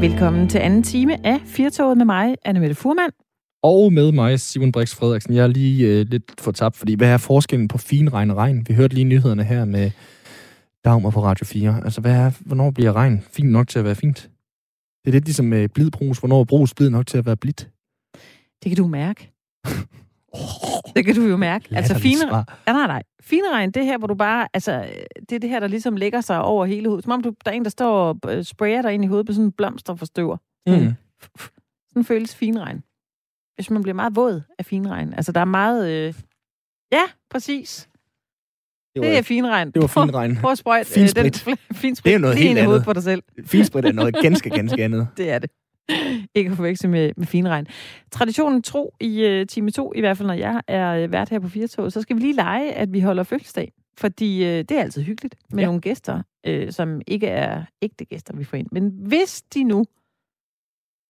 Velkommen til anden time af Firtoget med mig, Anne Mette Furman. Og med mig, Simon Brix Frederiksen. Jeg er lige øh, lidt for tabt, fordi hvad er forskellen på fin regn og regn? Vi hørte lige nyhederne her med Dagmar på Radio 4. Altså, hvad er, hvornår bliver regn fint nok til at være fint? Det er lidt ligesom med blidbrus. Hvornår brus blid nok til at være blidt? Det kan du mærke. Det kan du jo mærke. Altså fine, ja, nej, nej. Fineregn, det er her, hvor du bare, altså, det er det her, der ligesom lægger sig over hele hovedet. Som om du, der er en, der står og øh, sprayer dig ind i hovedet på sådan en blomsterforstøver. Mm. Sådan føles finregn. Hvis man bliver meget våd af finregn. Altså, der er meget... Øh... Ja, præcis. Det Det er var, finregn. det var fin regn. Prøv at sprøjte øh, den sprit. fin sprit Det er noget helt ind i hovedet andet. på dig selv. Finsprit er noget ganske, ganske andet. Det er det. Ikke at forveksle med, med finregn. Traditionen tro i uh, time 2, i hvert fald når jeg er uh, vært her på Firtog, så skal vi lige lege, at vi holder fødselsdag. Fordi uh, det er altid hyggeligt med ja. Nogle gæster, uh, som ikke er ægte gæster, vi får ind. Men hvis de nu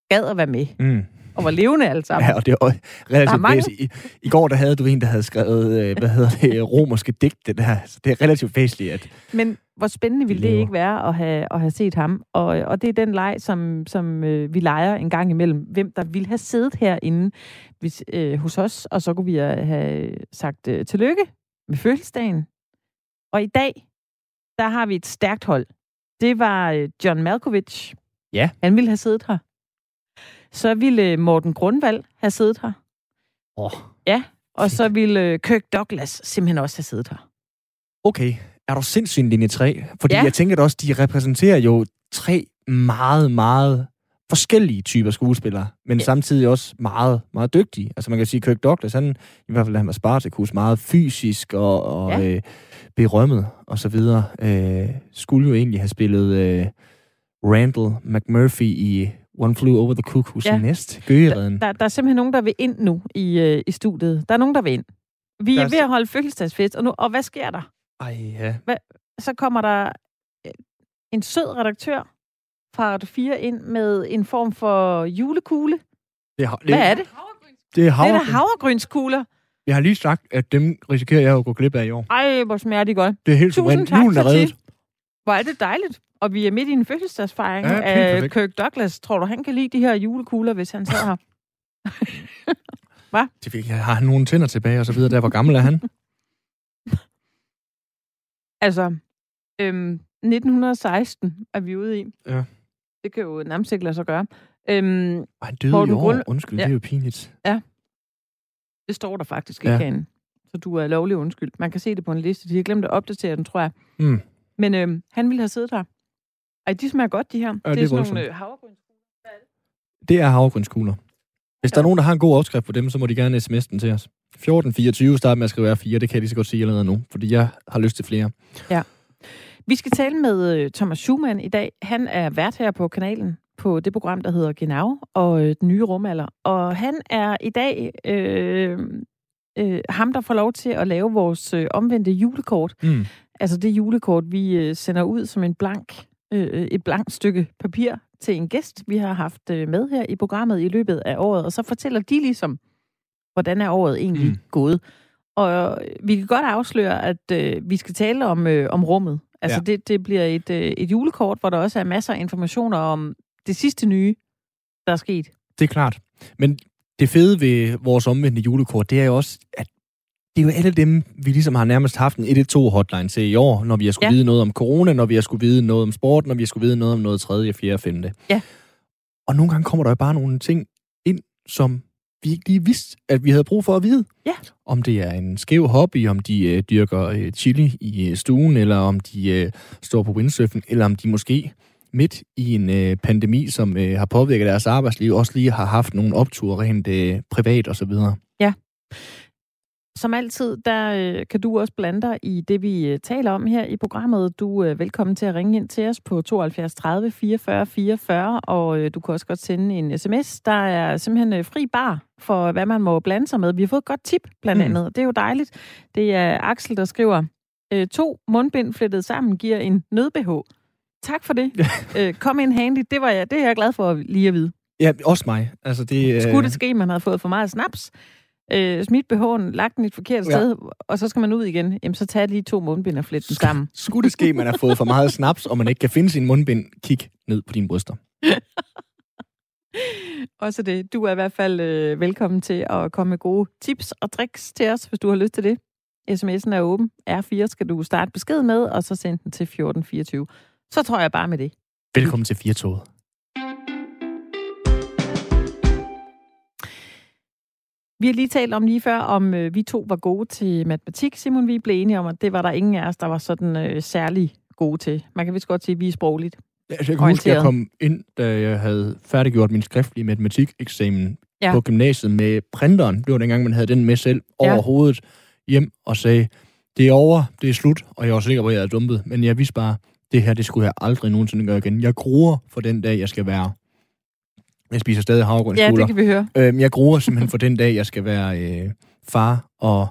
gad at være med, Mm. Og var levende alle sammen, Ja, og det er også Der er relativt mange. væsentligt. I, I går der havde du en, der havde skrevet, øh, hvad hedder det, romerske digte. Der. Så det er relativt væsentligt, at Men hvor spændende ville det ikke være at have, at have set ham? Og, og det er den leg, som, som øh, vi leger en gang imellem. Hvem der ville have siddet herinde hvis, øh, hos os, og så kunne vi have sagt øh, tillykke med fødselsdagen. Og i dag, der har vi et stærkt hold. Det var øh, John Malkovich. Ja. Han ville have siddet her. Så ville øh, Morten Grundvald have siddet her. Åh, Ja, og så ville øh, Kirk Douglas simpelthen også have siddet her. okay, er du sindssyg linje 3? Fordi Ja. jeg tænker da også, de repræsenterer jo tre meget, meget forskellige typer skuespillere, men Ja. samtidig også meget, meget dygtige. Altså man kan sige, Kirk Douglas, han, i hvert fald han var Spartacus, meget fysisk og, og ja. øh, berømmet og så videre. Øh, skulle jo egentlig have spillet øh, Randall McMurphy i One Flew Over the Cuckoo's Ja. Nest, Gøgeredden. Der, der er simpelthen nogen, der vil ind nu i, øh, i studiet. Der er nogen, der vil ind. Vi Der er er ved at holde fødselsdagsfest, og, nu, og hvad sker der? Ej, ja. Så kommer der øh, en sød redaktør fra Radio 4 ind med en form for julekugle. Det, er- det, Hvad er det? Det er Det er havre. der havregrynskugler. Jeg har lige sagt, at dem risikerer jeg at gå glip af i år. Ej, hvor smager de godt. Det er helt Tusind suverænt. tak Julen er reddet. Det. Hvor er det dejligt. Og vi er midt i en fødselsdagsfejring Ja, af perfekt. Kirk Douglas. Tror du, han kan lide de her julekugler, hvis han sidder her? Det fik jeg. Har han nogle tænder tilbage og så videre? Der, hvor gammel er han? Altså, øhm, 1916 er vi ude i. Ja. Det kan jo nærmest ikke lade sig gøre. Øhm, han døde Morten i år. Grund- Undskyld, Ja. det er jo pinligt. det står der faktisk ikke Ja. herinde. Så du er lovlig undskyld. Man kan se det på en liste. De har glemt at opdatere den, tror jeg. Mm. Men øhm, han ville have siddet her. Ej, de smager godt, de her. det, det er er sådan nogle øh, havregryn. Det er havregrynskugler. Hvis der er nogen, der har en god opskrift på dem, så må de gerne sms den til os. 1424, start med at skrive R4, det kan jeg lige så godt sige allerede nu, fordi jeg har lyst til flere. Vi skal tale med øh, Thomas Schumann i dag. Han er vært her på kanalen på det program, der hedder Genau og øh, Den Nye Rumalder. Og han er i dag øh, øh, ham, der får lov til at lave vores øh, omvendte julekort. Mm. Altså det julekort, vi øh, sender ud som en blank, øh, et blankt stykke papir til en gæst, vi har haft øh, med her i programmet i løbet af året. Og så fortæller de ligesom, hvordan er året egentlig mm. Gået. Og øh, vi kan godt afsløre, at øh, vi skal tale om, øh, om rummet. Altså Ja. det, det bliver et, øh, et julekort, hvor der også er masser af informationer om det sidste nye, der er sket. Det er klart. Men det fede ved vores omvendte julekort, det er jo også, at det er jo alle dem, vi ligesom har nærmest haft en 112-hotline til i år, når vi har skulle Ja. ja. vide noget om corona, når vi har skulle vide noget om sport, når vi har skulle vide noget om noget tredje, fjerde, femte. Ja. Og nogle gange kommer der jo bare nogle ting ind, som vi ikke lige vidste, at vi havde brug for at vide. Ja. Om det er en skæv hobby, om de øh, dyrker øh, chili i øh, stuen, eller om de øh, står på windsurfen, eller om de måske midt i en øh, pandemi, som øh, har påvirket deres arbejdsliv, også lige har haft nogle opture rent øh, privat og så videre. Som altid, der øh, kan du også blande dig i det, vi øh, taler om her i programmet. Du er velkommen til at ringe ind til os på 72 30 44 44, og øh, du kan også godt sende en sms. Der er simpelthen øh, fri bar for, hvad man må blande sig med. Vi har fået et godt tip, blandt Mm. andet. Det er jo dejligt. Det er Axel, der skriver, øh, to mundbind flettet sammen giver en nød-BH. Tak for det. øh, kom ind handy. Det, var jeg, det er jeg glad for lige at vide. Ja, også mig. Altså, det, øh, Skulle det ske, man havde fået for meget snaps, øh, smidt BH'en, lagt den et forkert Ja. sted, og så skal man ud igen, jamen så tag lige to mundbind og flet dem sammen. Skulle det ske, man har fået for meget snaps, og man ikke kan finde sin mundbind, kig ned på dine bryster. Også det. Du er i hvert fald øh, velkommen til at komme med gode tips og tricks til os, hvis du har lyst til det. SMS'en er åben. R4 skal du starte besked med, og så sende den til 1424. Så tror jeg bare med det. Velkommen til 4 Vi har lige talt om lige før, om øh, vi to var gode til matematik. Simon, vi blev enige om, at det var der ingen af os, der var sådan øh, særlig gode til. Man kan vist godt sige, at vi er sprogligt. Altså, jeg kan huske, at jeg kom ind, da jeg havde færdiggjort min skriftlige matematikeksamen ja. på gymnasiet med printeren. Det var dengang, man havde den med selv over ja. hovedet hjem og sagde, det er over, det er slut, og jeg var sikker på, at jeg havde dumpet. Men jeg vidste bare, det her, det skulle jeg aldrig nogensinde gøre igen. Jeg gruer for den dag, jeg skal være jeg spiser stadig havregrøn Ja, det kan vi høre. Øhm, jeg gruer simpelthen for den dag, jeg skal være øh, far og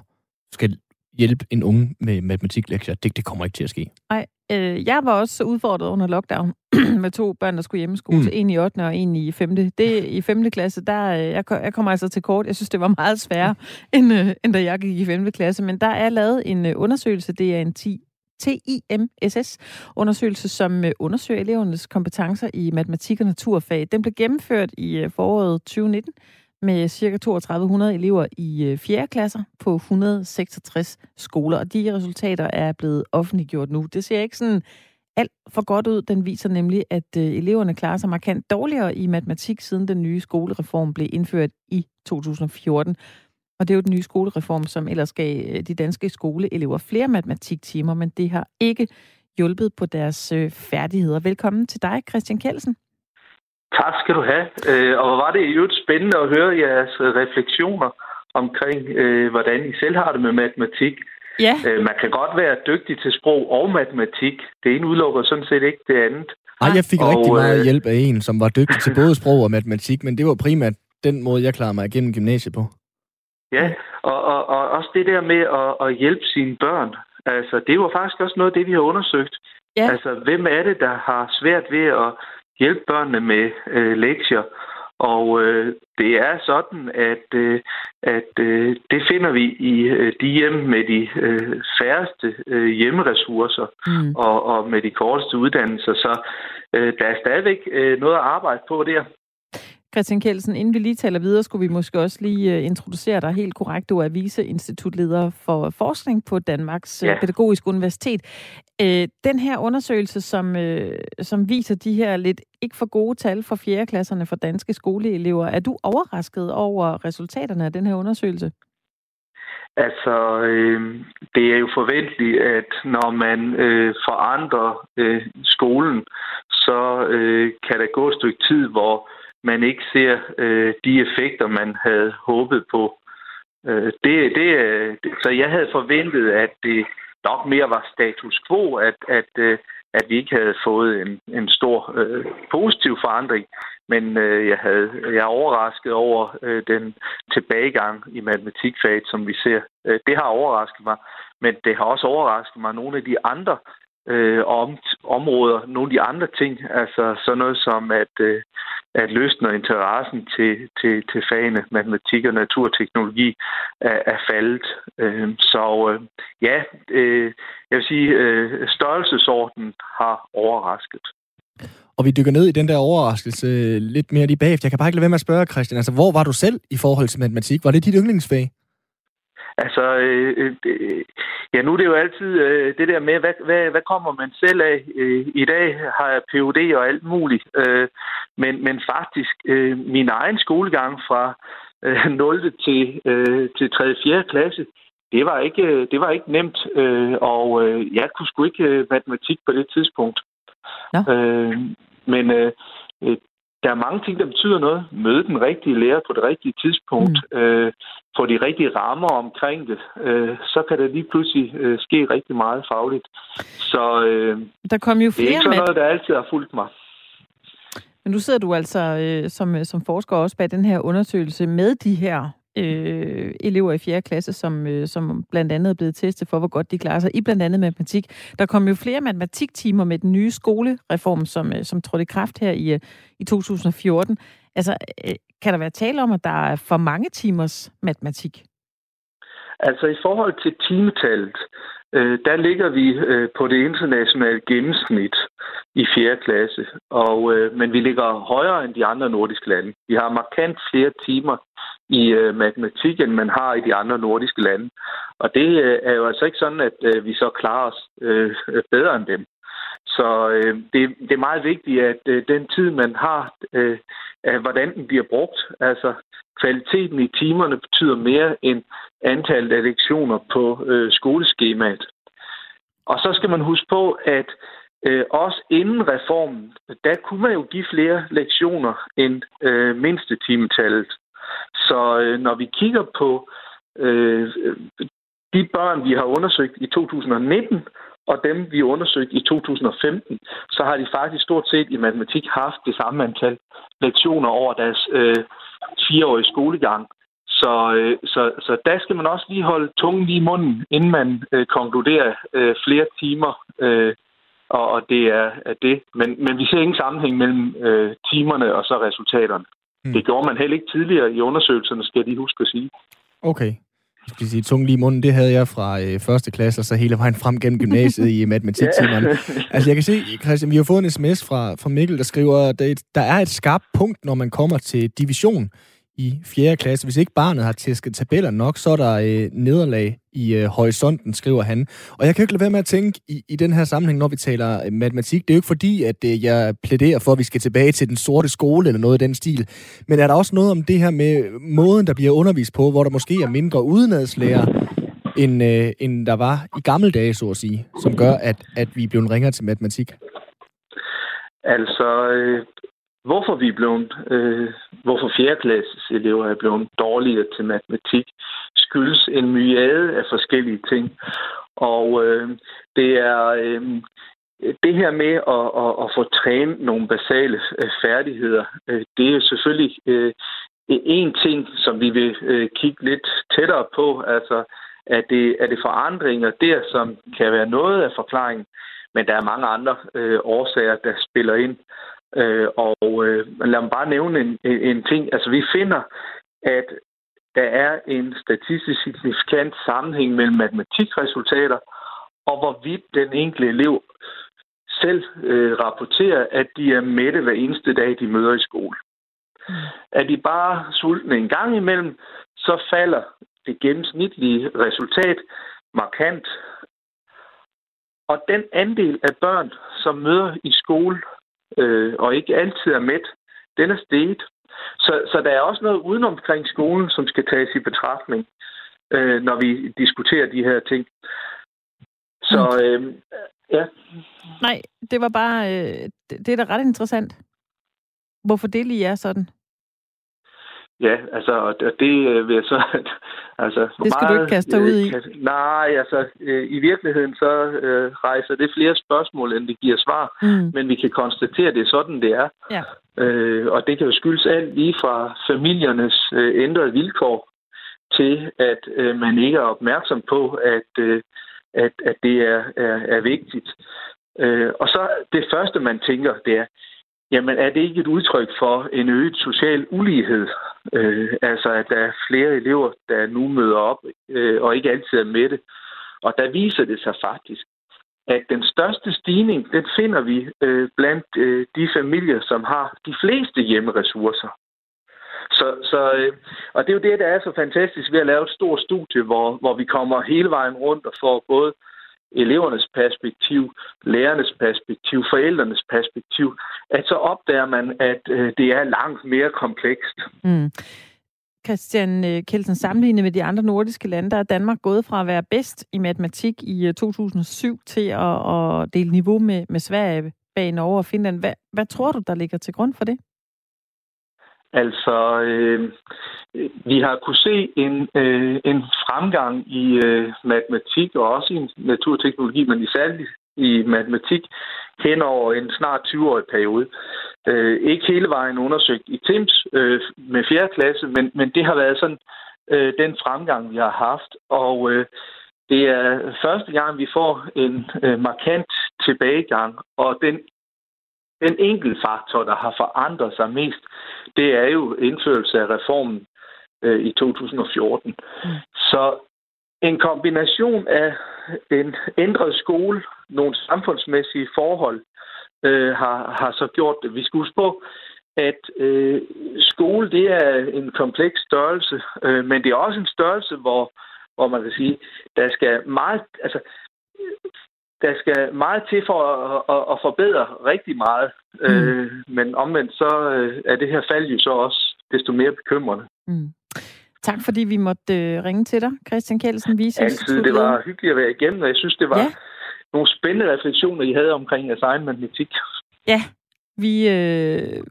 skal hjælpe en unge med matematiklektier. Det, det kommer ikke til at ske. Nej, øh, jeg var også udfordret under lockdown med to børn, der skulle hjemmeskole. Mm. En i 8. og en i 5. Det, I 5. klasse, der, øh, jeg, jeg kommer altså til kort. Jeg synes, det var meget sværere, end, øh, end da jeg gik i 5. klasse. Men der er lavet en øh, undersøgelse, det er en 10 TIMSS-undersøgelse, som øh, undersøger elevernes kompetencer i matematik og naturfag. Den blev gennemført i øh, foråret 2019 med ca. 3200 elever i øh, 4. Klasser på 166 skoler, og de resultater er blevet offentliggjort nu. Det ser ikke sådan alt for godt ud. Den viser nemlig, at eleverne klarer sig markant dårligere i matematik, siden den nye skolereform blev indført i 2014. Og det er jo den nye skolereform, som ellers gav øh, de danske skoleelever flere matematiktimer, men det har ikke hjulpet på deres øh, færdigheder. Velkommen til dig, Christian Kelsen. Tak skal du have. Øh, og var det jo spændende at høre jeres refleksioner omkring, hvordan I selv har det med matematik. Ja. Man kan godt være dygtig til sprog og matematik. Det ene udelukker sådan set ikke det andet. Ej, jeg fik og, rigtig meget hjælp af en, som var dygtig til både sprog og matematik, men det var primært den måde, jeg klarede mig igennem gymnasiet på. Ja, og, og, og også det der med at, at hjælpe sine børn. Altså, det var faktisk også noget af det, vi har undersøgt. Ja. Altså, hvem er det, der har svært ved at hjælpe børnene med øh, lektier? Og øh, det er sådan, at, øh, at øh, det finder vi i øh, de hjem med de øh, færreste øh, hjemmeressourcer mm. og, og med de korteste uddannelser. Så øh, der er stadigvæk øh, noget at arbejde på der. Christian Kjeldsen, inden vi lige taler videre, skulle vi måske også lige øh, introducere dig helt korrekt. Du er viceinstitutleder for forskning på Danmarks øh, ja. Pædagogiske Universitet. Øh, den her undersøgelse, som, som viser de her lidt ikke for gode tal for 4. klasserne for danske skoleelever, er du overrasket over resultaterne af den her undersøgelse? Altså, øh, det er jo forventeligt, at når man øh, forandrer øh, skolen, så øh, kan der gå et stykke tid, hvor man ikke ser øh, de effekter, man havde håbet på. Øh, det, det, øh, så jeg havde forventet, at det nok mere var status quo, at, at, øh, at vi ikke havde fået en, en stor øh, positiv forandring. Men øh, jeg, havde, jeg er overrasket over øh, den tilbagegang i matematikfaget, som vi ser. Øh, det har overrasket mig, men det har også overrasket mig nogle af de andre øh, om, områder, nogle af de andre ting, altså sådan noget som at, øh, at løsne interessen til, til, til fagene matematik og naturteknologi er, er faldet. Øh, så øh, ja, øh, jeg vil sige, øh, størrelsesordenen har overrasket. Og vi dykker ned i den der overraskelse øh, lidt mere lige bagefter. Jeg kan bare ikke lade være med at spørge, Christian, altså hvor var du selv i forhold til matematik? Var det dit yndlingsfag? Altså, øh, øh, ja, nu er det jo altid øh, det der med, hvad, hvad, hvad kommer man selv af? Øh, I dag har jeg PUD og alt muligt, øh, men, men faktisk øh, min egen skolegang fra øh, 0. til, øh, til 3. 4. klasse, det var ikke, det var ikke nemt, øh, og øh, jeg kunne sgu ikke øh, matematik på det tidspunkt. Ja. Øh, men øh, der er mange ting, der betyder noget. Møde den rigtige lærer på det rigtige tidspunkt. Mm. Øh, få de rigtige rammer omkring det. Øh, så kan der lige pludselig øh, ske rigtig meget fagligt. Så øh, der kom jo flere det er ikke sådan noget, der altid har fulgt mig. Men nu sidder du altså øh, som, som forsker også bag den her undersøgelse med de her øh, elever i 4. klasse, som, øh, som blandt andet er blevet testet for, hvor godt de klarer sig i blandt andet matematik. Der kom jo flere matematiktimer med den nye skolereform, som, øh, som trådte i kraft her i, øh, i 2014. Altså, øh, kan der være tale om, at der er for mange timers matematik? Altså i forhold til timetallet, øh, der ligger vi øh, på det internationale gennemsnit. i 4. klasse. Og, øh, men vi ligger højere end de andre nordiske lande. Vi har markant flere timer i øh, matematik, end man har i de andre nordiske lande. Og det øh, er jo altså ikke sådan, at øh, vi så klarer os øh, bedre end dem. Så øh, det, det er meget vigtigt, at øh, den tid, man har, øh, at hvordan den bliver brugt, altså kvaliteten i timerne betyder mere end antallet af lektioner på øh, skoleskemaet. Og så skal man huske på, at øh, også inden reformen, der kunne man jo give flere lektioner end øh, mindste timetallet. Så øh, når vi kigger på øh, de børn, vi har undersøgt i 2019, og dem, vi undersøgte i 2015, så har de faktisk stort set i matematik haft det samme antal lektioner over deres øh, fireårige skolegang. Så, øh, så, så der skal man også lige holde tungen lige i munden, inden man øh, konkluderer øh, flere timer, øh, og, og det er, er det. Men, men vi ser ingen sammenhæng mellem øh, timerne og så resultaterne. Mm. Det gjorde man heller ikke tidligere i undersøgelserne, skal de huske at sige. Okay. Jeg skal sige, tung lige i munden, det havde jeg fra øh, første klasse, og så hele vejen frem gennem gymnasiet i matematiktimerne. Altså, jeg kan se, Christian, vi har fået en sms fra, fra Mikkel, der skriver, at der er et skarpt punkt, når man kommer til division i 4. klasse. Hvis ikke barnet har tæsket tabeller nok, så er der øh, nederlag i øh, horisonten, skriver han. Og jeg kan ikke lade være med at tænke i, i den her sammenhæng, når vi taler øh, matematik. Det er jo ikke fordi, at øh, jeg plæderer for, at vi skal tilbage til den sorte skole eller noget i den stil. Men er der også noget om det her med måden, der bliver undervist på, hvor der måske er mindre udenadslærer, end, øh, end der var i gamle dage, så at sige, som gør, at, at vi er blevet ringere til matematik? Altså, øh, hvorfor vi er blevet, øh, hvorfor fjerdeklasses elever er blevet dårligere til matematik, skyldes en myade af forskellige ting. Og øh, det er øh, det her med at, at, at få trænet nogle basale øh, færdigheder, øh, det er selvfølgelig øh, en ting, som vi vil øh, kigge lidt tættere på. Altså, er det, er det forandringer der, som kan være noget af forklaringen, men der er mange andre øh, årsager, der spiller ind. Øh, og øh, lad mig bare nævne en, en ting. Altså, vi finder, at der er en statistisk signifikant sammenhæng mellem matematikresultater og hvorvidt den enkelte elev selv øh, rapporterer, at de er mætte hver eneste dag, de møder i skole. Mm. Er de bare sultne en gang imellem, så falder det gennemsnitlige resultat markant. Og den andel af børn, som møder i skole øh, og ikke altid er mæt, den er steget. Så, så der er også noget udenomkring skolen, som skal tages i betragtning, øh, når vi diskuterer de her ting. Så øh, ja. Nej, det var bare, øh, det, det er da ret interessant. Hvorfor det lige er sådan? Ja, altså, det øh, vil jeg så... altså, det skal meget, du ikke kaste dig ud i. Kan, nej, altså, øh, i virkeligheden så øh, rejser det flere spørgsmål, end det giver svar. Mm. Men vi kan konstatere, at det er sådan, det er. Ja. Øh, og det kan jo skyldes alt lige fra familiernes øh, ændrede vilkår til, at øh, man ikke er opmærksom på, at, øh, at, at det er, er, er vigtigt. Øh, og så det første, man tænker, det er, jamen er det ikke et udtryk for en øget social ulighed? Øh, altså, at der er flere elever, der nu møder op, øh, og ikke altid er med det. Og der viser det sig faktisk, at den største stigning, den finder vi øh, blandt øh, de familier, som har de fleste hjemmeressourcer. Så, så, øh, og det er jo det, der er så fantastisk ved at lave et stort studie, hvor, hvor vi kommer hele vejen rundt og får både elevernes perspektiv, lærernes perspektiv, forældrenes perspektiv, at så opdager man, at øh, det er langt mere komplekst. Mm. Christian øh, Kelsen, sammenlignet med de andre nordiske lande, der er Danmark gået fra at være bedst i matematik i øh, 2007 til at, at dele niveau med, med Sverige bag Norge og Finland. Hvad, hvad tror du, der ligger til grund for det? Altså, øh, vi har kunne se en, øh, en fremgang i øh, matematik og også i naturteknologi, men især i matematik hen over en snart 20-årig periode. Øh, ikke hele vejen undersøgt i TIMS øh, med 4. klasse, men, men det har været sådan øh, den fremgang, vi har haft. Og øh, det er første gang, vi får en øh, markant tilbagegang, og den den enkelte faktor, der har forandret sig mest, det er jo indførelse af reformen øh, i 2014. Mm. Så en kombination af en ændret skole, nogle samfundsmæssige forhold, øh, har, har så gjort det. Vi skal huske på, at øh, skole det er en kompleks størrelse, øh, men det er også en størrelse, hvor, hvor man kan sige, der skal meget, altså, der skal meget til for at, at, at forbedre rigtig meget. Mm. Øh, men omvendt så øh, er det her fald jo så også desto mere bekymrende. Mm. Tak fordi vi måtte øh, ringe til dig, Christian Kjeldsen, vise Altid. Det var hyggeligt at være igennem, og jeg synes, det var ja. nogle spændende refleksioner, I havde omkring jeres egen matematik. Ja, vi, øh,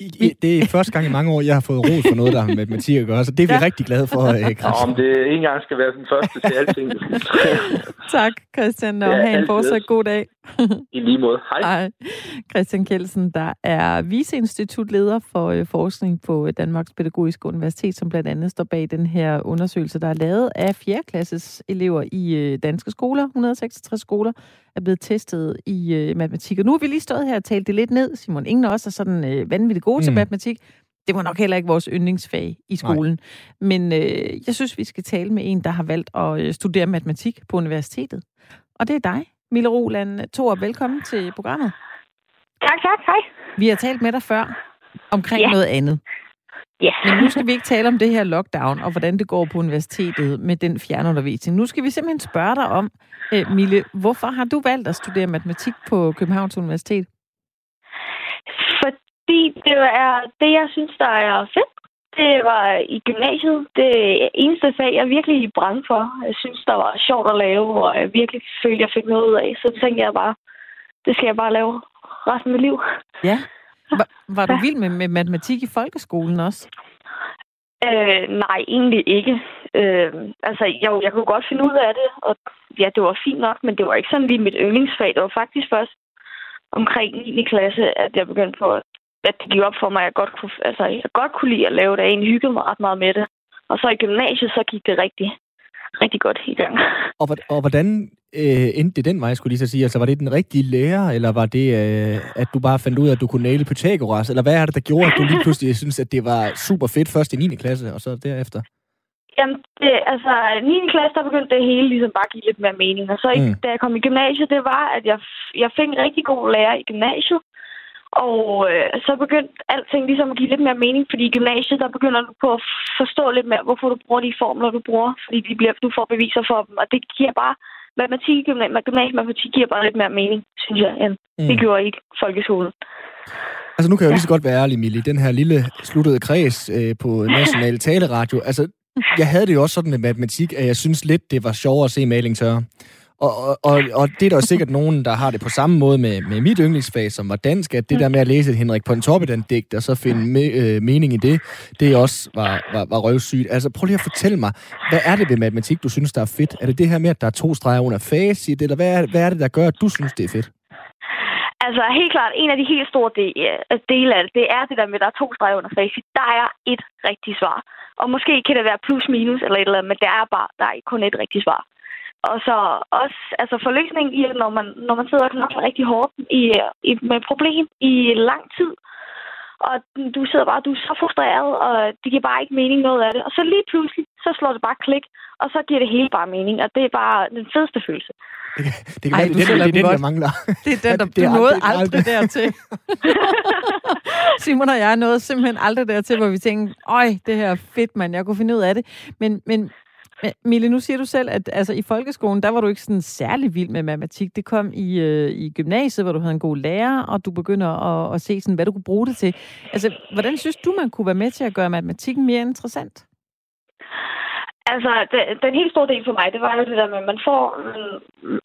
i, det er første gang i mange år, jeg har fået ros for noget, der har med matematik at gøre, så det er vi ja. rigtig glade for, øh, Christian. om det en gang skal være den første til alting. tak, Christian, og ja, have en fortsat god dag. I lige måde. Hej. Hej. Christian Kelsen, der er viceinstitutleder for øh, forskning på øh, Danmarks Pædagogiske Universitet, som blandt andet står bag den her undersøgelse, der er lavet af 4. klasses elever i danske skoler. 166 skoler er blevet testet i matematik. Og nu har vi lige stået her og talt det lidt ned. Simon, ingen af os er sådan øh, vanvittigt gode mm. til matematik. Det var nok heller ikke vores yndlingsfag i skolen. Nej. Men øh, jeg synes, vi skal tale med en, der har valgt at øh, studere matematik på universitetet. Og det er dig, Mille Roland Thor. Velkommen til programmet. Tak, tak. Hej. Vi har talt med dig før omkring ja. noget andet. Ja. Men nu skal vi ikke tale om det her lockdown, og hvordan det går på universitetet med den fjernundervisning. Nu skal vi simpelthen spørge dig om, øh, Mille, hvorfor har du valgt at studere matematik på Københavns Universitet? Fordi det er det, jeg synes, der er fedt. Det var i gymnasiet. Det eneste fag, jeg virkelig brændte for. Jeg synes, der var sjovt at lave, og jeg virkelig følte, jeg fik noget ud af. Så tænkte jeg bare, det skal jeg bare lave resten af mit liv. Ja. Var, var du vild med, med matematik i folkeskolen også? Øh, nej, egentlig ikke. Øh, altså, jo, jeg kunne godt finde ud af det, og ja, det var fint nok, men det var ikke sådan lige mit yndlingsfag. Det var faktisk først omkring 9. klasse, at jeg begyndte på, at det gik op for mig, at jeg godt kunne, altså, jeg godt kunne lide at lave det. Jeg egentlig hyggede mig ret meget med det. Og så i gymnasiet, så gik det rigtig, rigtig godt i gang. Og, og hvordan øh, endte det den vej, skulle lige så sige? Altså, var det den rigtige lærer, eller var det, øh, at du bare fandt ud af, at du kunne næle Pythagoras? Eller hvad er det, der gjorde, at du lige pludselig synes, at det var super fedt først i 9. klasse, og så derefter? Jamen, det, altså, 9. klasse, der begyndte det hele ligesom bare at give lidt mere mening. Og så, mm. da jeg kom i gymnasiet, det var, at jeg, jeg fik en rigtig god lærer i gymnasiet. Og øh, så begyndte alting ligesom at give lidt mere mening, fordi i gymnasiet, der begynder du på at forstå lidt mere, hvorfor du bruger de formler, du bruger, fordi de bliver, du får beviser for dem. Og det giver bare matematik, gymnasiet matematik giver bare lidt mere mening, synes jeg, end mm. det gjorde i folkeskolen. Altså nu kan jeg jo lige så godt være ærlig, Mille, den her lille sluttede kreds øh, på national taleradio. Altså, jeg havde det jo også sådan med matematik, at jeg synes lidt, det var sjovere at se maling tørre. Og, og, og, og det er der jo sikkert nogen, der har det på samme måde med, med mit yndlingsfag, som var dansk, at det der med at læse et Henrik Pontoppidan-digt, og så finde me, øh, mening i det, det også var, var, var røvsygt. Altså prøv lige at fortælle mig, hvad er det ved matematik, du synes, der er fedt? Er det det her med, at der er to streger under facit, eller hvad er, hvad er det, der gør, at du synes, det er fedt? Altså helt klart, en af de helt store øh, dele af det, det er det der med, at der er to streger under facit. Der er et rigtigt svar. Og måske kan det være plus minus eller et eller andet, men der er bare der er kun et rigtigt svar. Og så også altså forløsning i, når man, når man sidder og knokler rigtig hårdt i, i, med et problem i lang tid, og du sidder bare, du er så frustreret, og det giver bare ikke mening noget af det. Og så lige pludselig, så slår det bare klik, og så giver det hele bare mening, og det er bare den fedeste følelse. Det kan, det kan Ej, være, det, er den, jeg mangler. Det er den, der det, nåede aldrig, aldrig dertil. Simon og jeg nåede simpelthen aldrig dertil, hvor vi tænkte, øj, det her er fedt, mand, jeg kunne finde ud af det. Men, men men Mille, nu siger du selv, at altså, i folkeskolen, der var du ikke sådan særlig vild med matematik. Det kom i, øh, i gymnasiet, hvor du havde en god lærer, og du begynder at, at se, sådan, hvad du kunne bruge det til. Altså, hvordan synes du, man kunne være med til at gøre matematikken mere interessant? Altså, det, den helt store del for mig, det var jo det der med, at man får...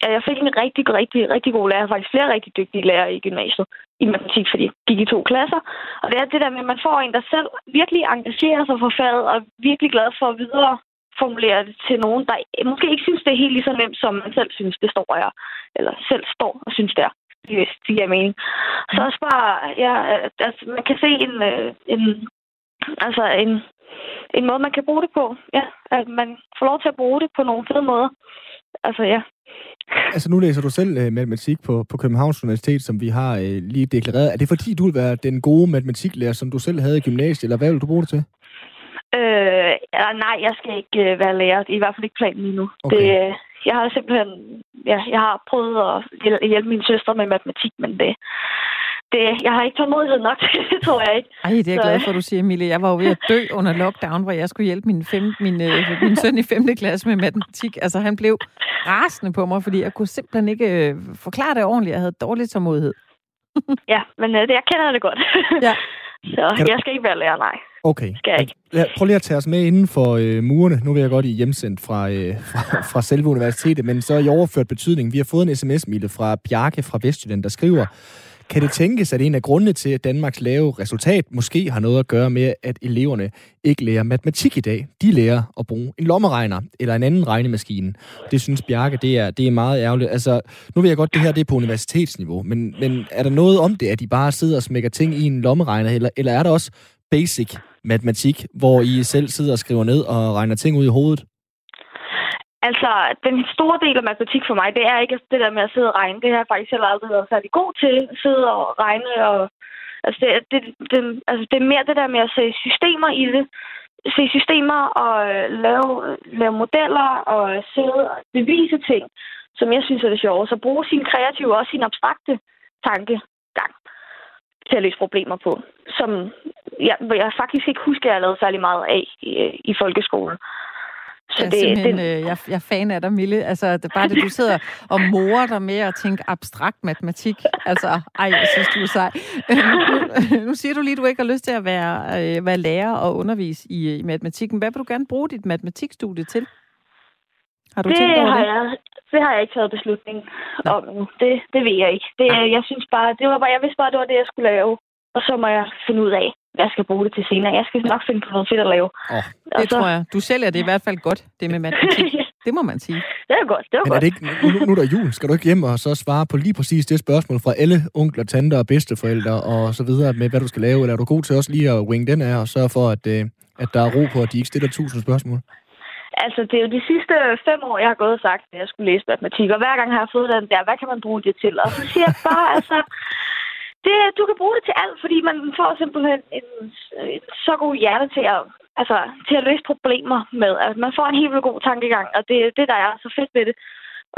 at jeg fik en rigtig, rigtig, rigtig god lærer. Faktisk flere rigtig dygtige lærere i gymnasiet i matematik, fordi jeg gik i to klasser. Og det er det der med, at man får en, der selv virkelig engagerer sig for faget, og er virkelig glad for at videre formulere det til nogen, der måske ikke synes, det er helt lige så nemt, som man selv synes, det står jeg, Eller selv står og synes, det er. Hvis det giver mening. Så også bare, ja, altså, man kan se en, øh, en, altså en, en måde, man kan bruge det på. Ja, at man får lov til at bruge det på nogle fede måder. Altså, ja. Altså, nu læser du selv uh, matematik på, på Københavns Universitet, som vi har uh, lige deklareret. Er det fordi, du vil være den gode matematiklærer, som du selv havde i gymnasiet, eller hvad vil du bruge det til? Øh, nej, jeg skal ikke øh, være lærer. Det er i hvert fald ikke planen endnu. Okay. Det, jeg har simpelthen ja, jeg har prøvet at hjælpe min søster med matematik, men det, det, jeg har ikke tålmodighed nok det, tror jeg ikke. Ej, det er jeg glad for, at du siger, Emilie. Jeg var jo ved at dø under lockdown, hvor jeg skulle hjælpe min, fem, min, øh, min søn i 5. klasse med matematik. Altså, han blev rasende på mig, fordi jeg kunne simpelthen ikke øh, forklare det ordentligt. Jeg havde dårlig tålmodighed. ja, men øh, det, jeg kender det godt. ja. Så kan jeg skal ikke være lærer, nej. Okay. Skal jeg ikke. Ja, prøv lige at tage os med inden for øh, murene. Nu vil jeg godt i hjemsendt fra, øh, fra, fra selve universitetet, men så i overført betydning. Vi har fået en sms-mile fra Bjarke fra Vestjylland, der skriver, kan det tænkes, at en af grundene til, at Danmarks lave resultat måske har noget at gøre med, at eleverne ikke lærer matematik i dag? De lærer at bruge en lommeregner eller en anden regnemaskine. Det synes Bjarke, det er, det er meget ærgerligt. Altså, nu ved jeg godt, det her det er på universitetsniveau, men, men er der noget om det, at de bare sidder og smækker ting i en lommeregner, eller, eller er der også basic matematik, hvor I selv sidder og skriver ned og regner ting ud i hovedet? Altså, den store del af matematik for mig, det er ikke det der med at sidde og regne. Det har jeg faktisk heller aldrig været særlig god til. At sidde og regne og... Altså, det, det, det, altså, det er mere det der med at se systemer i det. Se systemer og øh, lave, lave modeller og sidde og bevise ting, som jeg synes er det sjove. Så bruge sin kreative og sin abstrakte tanke til at løse problemer på. Som jeg, jeg faktisk ikke husker, at jeg lavede særlig meget af i, i folkeskolen. Så jeg det, det, øh, jeg, jeg er fan af dig, Mille. Altså, det er bare det, du sidder og morer dig med at tænke abstrakt matematik. Altså, ej, jeg synes, du er sej. nu, nu siger du lige, at du ikke har lyst til at være, øh, være lærer og undervise i, i matematikken. Hvad vil du gerne bruge dit matematikstudie til? Har du det tænkt over har det? Jeg, det har jeg ikke taget beslutning om nu. Det, det ved jeg ikke. Det, jeg synes bare, det var bare, jeg vidste bare, det var det, jeg skulle lave. Og så må jeg finde ud af, hvad jeg skal bruge det til senere. Jeg skal nok finde på noget fedt at lave. Oh, det så... tror jeg. Du sælger det i hvert fald godt, det med matematik. det må man sige. Det er godt, det er Men godt. er det ikke, nu, nu er der jul. Skal du ikke hjem og så svare på lige præcis det spørgsmål fra alle onkler, tanter og bedsteforældre og så videre med, hvad du skal lave? Eller er du god til også lige at wing den af og sørge for, at, øh, at der er ro på, at de ikke stiller tusind spørgsmål? Altså, det er jo de sidste fem år, jeg har gået og sagt, at jeg skulle læse matematik. Og hver gang har jeg fået den der, hvad kan man bruge det til? Og så siger jeg bare, altså, det, du kan bruge det til alt, fordi man får simpelthen en, en så god hjerne til at, altså, til at løse problemer med. Altså, man får en helt vildt god tankegang, og det er det, der er så fedt ved det.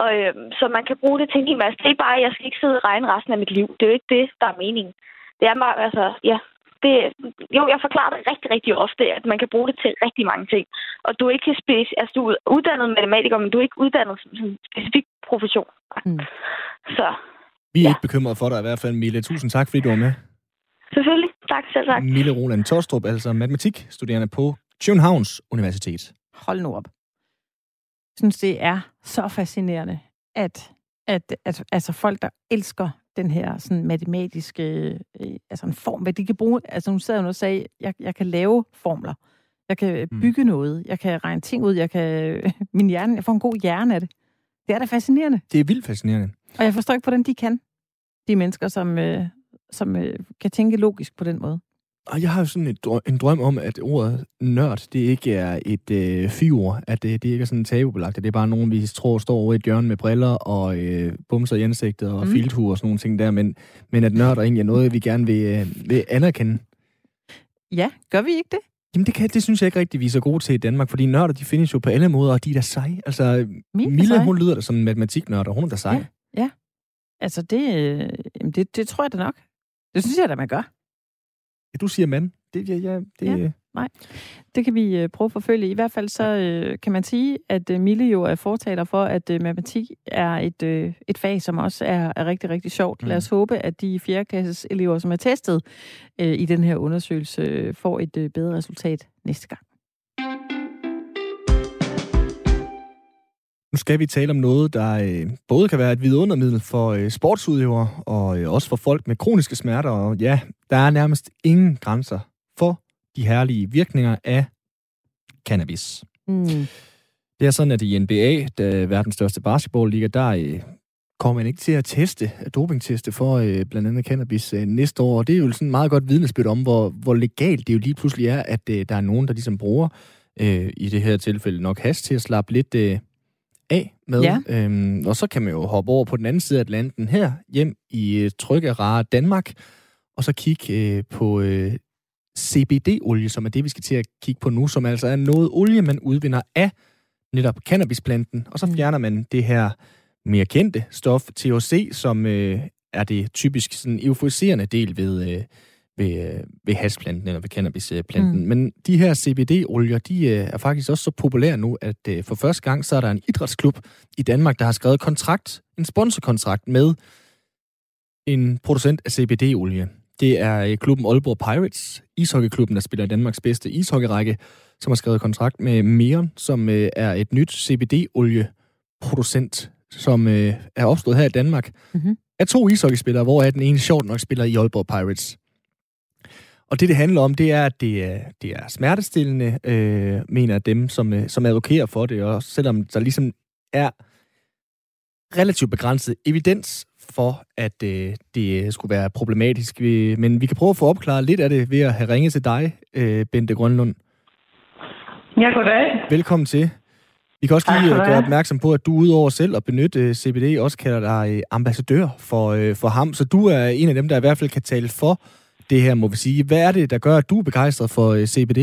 Og, øhm, så man kan bruge det til en hel masse. Det er bare, at jeg skal ikke sidde og regne resten af mit liv. Det er jo ikke det, der er meningen. Det er bare, altså, ja, det, jo, jeg forklarer det rigtig, rigtig ofte, at man kan bruge det til rigtig mange ting. Og du er ikke speci- altså, du er uddannet matematiker, men du er ikke uddannet som en specifik profession. Mm. Så, Vi er Ja. ikke bekymrede for dig i hvert fald, Mille. Tusind tak, fordi du var med. selvfølgelig. Tak selv tak. Mille Roland Tostrup, altså matematikstuderende på Københavns Universitet. Hold nu op. Jeg synes, det er så fascinerende, at, at, at altså folk, der elsker den her sådan matematiske øh, altså en form, hvad de kan bruge. Altså hun sad jo og sagde, jeg, jeg kan lave formler. Jeg kan Mm. bygge noget. Jeg kan regne ting ud. Jeg kan, min hjerne, jeg får en god hjerne af det. Det er da fascinerende. Det er vildt fascinerende. Og jeg forstår ikke, hvordan de kan. De mennesker, som, øh, som øh, kan tænke logisk på den måde. Og jeg har jo sådan et drøm, en drøm om, at ordet nørd, det ikke er et øh, fyord, at det, det ikke er sådan tabubelagt, at det er bare nogen, vi tror står over i et hjørne med briller og øh, bumser i ansigtet og Mm. filthue og sådan nogle ting der, men, men at egentlig er noget, vi gerne vil, øh, vil anerkende. Ja, gør vi ikke det? Jamen det, kan, det synes jeg ikke rigtig, vi er så gode til i Danmark, fordi nørder, de findes jo på alle måder, og de er da seje. Altså, Mega Mille, seje. hun lyder da som en matematiknørd, og hun er da sej. Ja. Altså, det, øh, det, det tror jeg da nok. Det synes jeg da, man gør. Du siger mand. Det, ja, ja, det, Ja. ja. Det kan vi øh, prøve at forfølge. I hvert fald så øh, kan man sige, at øh, Mille jo er fortaler for, at øh, matematik er et, øh, et fag, som også er, er rigtig, rigtig sjovt. Mm. Lad os håbe, at de 4. klasses elever, som er testet øh, i den her undersøgelse, øh, får et øh, bedre resultat næste gang. Nu skal vi tale om noget, der øh, både kan være et vidundermiddel for øh, sportsudøvere og øh, også for folk med kroniske smerter. Og ja, der er nærmest ingen grænser for de herlige virkninger af cannabis. Mm. Det er sådan, at i NBA, der er verdens største basketballliga, der øh, kommer man ikke til at teste, at dopingteste for øh, blandt andet cannabis øh, næste år. Og det er jo sådan et meget godt vidnesbyrd om, hvor, hvor legalt det jo lige pludselig er, at øh, der er nogen, der ligesom bruger, øh, i det her tilfælde nok has, til at slappe lidt øh, af med. Ja. Øhm, og så kan man jo hoppe over på den anden side af Atlanten her, hjem i øh, trygge, rare Danmark, og så kigge øh, på øh, CBD-olie, som er det, vi skal til at kigge på nu, som altså er noget olie, man udvinder af netop cannabisplanten, og så Mm. fjerner man det her mere kendte stof, THC, som øh, er det typisk sådan euforiserende del ved, øh, ved, øh, ved hasplanten eller ved cannabisplanten. Mm. Men de her CBD-olier, de øh, er faktisk også så populære nu, at øh, for første gang, så er der en idrætsklub i Danmark, der har skrevet kontrakt, en sponsorkontrakt med en producent af CBD-olie. Det er klubben Aalborg Pirates, ishockeyklubben, der spiller i Danmarks bedste ishockeyrække, som har skrevet kontrakt med Meron, som er et nyt CBD-olieproducent, som er opstået her i Danmark, mm-hmm. af to ishockeyspillere, hvor er den ene sjovt nok spiller i Aalborg Pirates. Og det, det handler om, det er, at det er, det er smertestillende, øh, mener dem, som, øh, som advokerer for det, og selvom der ligesom er relativt begrænset evidens for, at øh, det skulle være problematisk. Men vi kan prøve at få opklaret lidt af det ved at have ringet til dig, øh, Bente Grønlund. Ja, goddag. Velkommen til. Vi kan også lige gøre opmærksom på, at du udover selv at benytte øh, CBD, også kalder dig øh, ambassadør for, øh, for ham. Så du er en af dem, der i hvert fald kan tale for det her, må vi sige. Hvad er det, der gør, at du er begejstret for øh, CBD?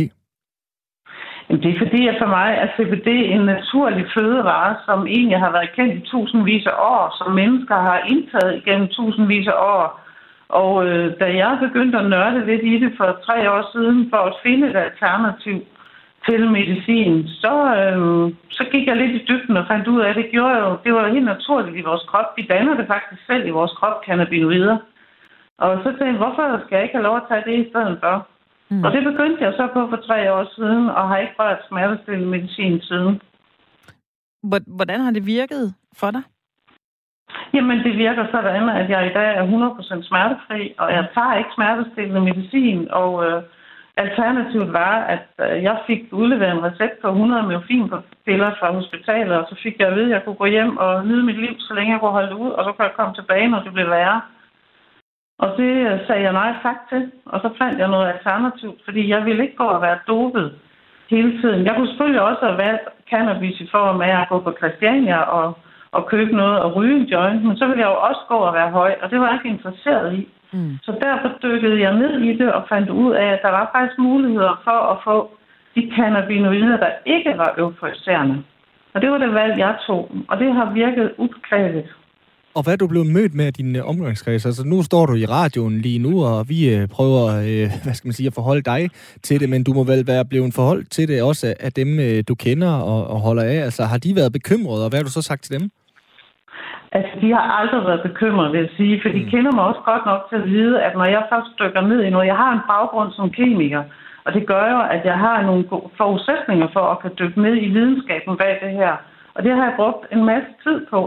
Jamen, det er fordi, at for mig er CBD en naturlig fødevare, som egentlig har været kendt i tusindvis af år, som mennesker har indtaget igennem tusindvis af år. Og øh, da jeg begyndte at nørde lidt i det for tre år siden, for at finde et alternativ til medicin, så, øh, så gik jeg lidt i dybden og fandt ud af, at det gjorde jo, det var helt naturligt i vores krop. Vi danner det faktisk selv i vores krop, cannabinoider. Og så tænkte jeg, hvorfor skal jeg ikke have lov at tage det i stedet for? Mm. Og det begyndte jeg så på for tre år siden, og har ikke rørt smertestillende medicin siden. Hvordan har det virket for dig? Jamen, det virker sådan, at jeg i dag er 100% smertefri, og jeg tager ikke smertestillende medicin, og øh, alternativet var, at øh, jeg fik udleveret en recept på 100 morfinpiller fra hospitalet, og så fik jeg at vide, at jeg kunne gå hjem og nyde mit liv, så længe jeg kunne holde det ud, og så kunne jeg komme tilbage, når det blev værre. Og det øh, sagde jeg nej tak til, og så fandt jeg noget alternativt, fordi jeg ville ikke gå og være dopet hele tiden. Jeg kunne selvfølgelig også have valgt cannabis i form af at gå på Christiania og, og købe noget og ryge en joint, men så ville jeg jo også gå og være høj, og det var jeg ikke interesseret i. Mm. Så derfor dykkede jeg ned i det og fandt ud af, at der var faktisk muligheder for at få de cannabinoider, der ikke var euforiserende. Og det var det valg, jeg tog, og det har virket upåklageligt. Og hvad er du blevet mødt med af din øh, omgangskreds? Altså nu står du i radioen lige nu, og vi øh, prøver, øh, hvad skal man sige, at forholde dig til det, men du må vel være blevet forholdt til det også af dem, øh, du kender og, og holder af. Altså har de været bekymrede, og hvad har du så sagt til dem? Altså, de har aldrig været bekymrede, vil jeg sige, for de mm. kender mig også godt nok til at vide, at når jeg først dykker ned i noget, jeg har en baggrund som kemiker, og det gør jo, at jeg har nogle forudsætninger for at kan dykke ned i videnskaben bag det her. Og det har jeg brugt en masse tid på.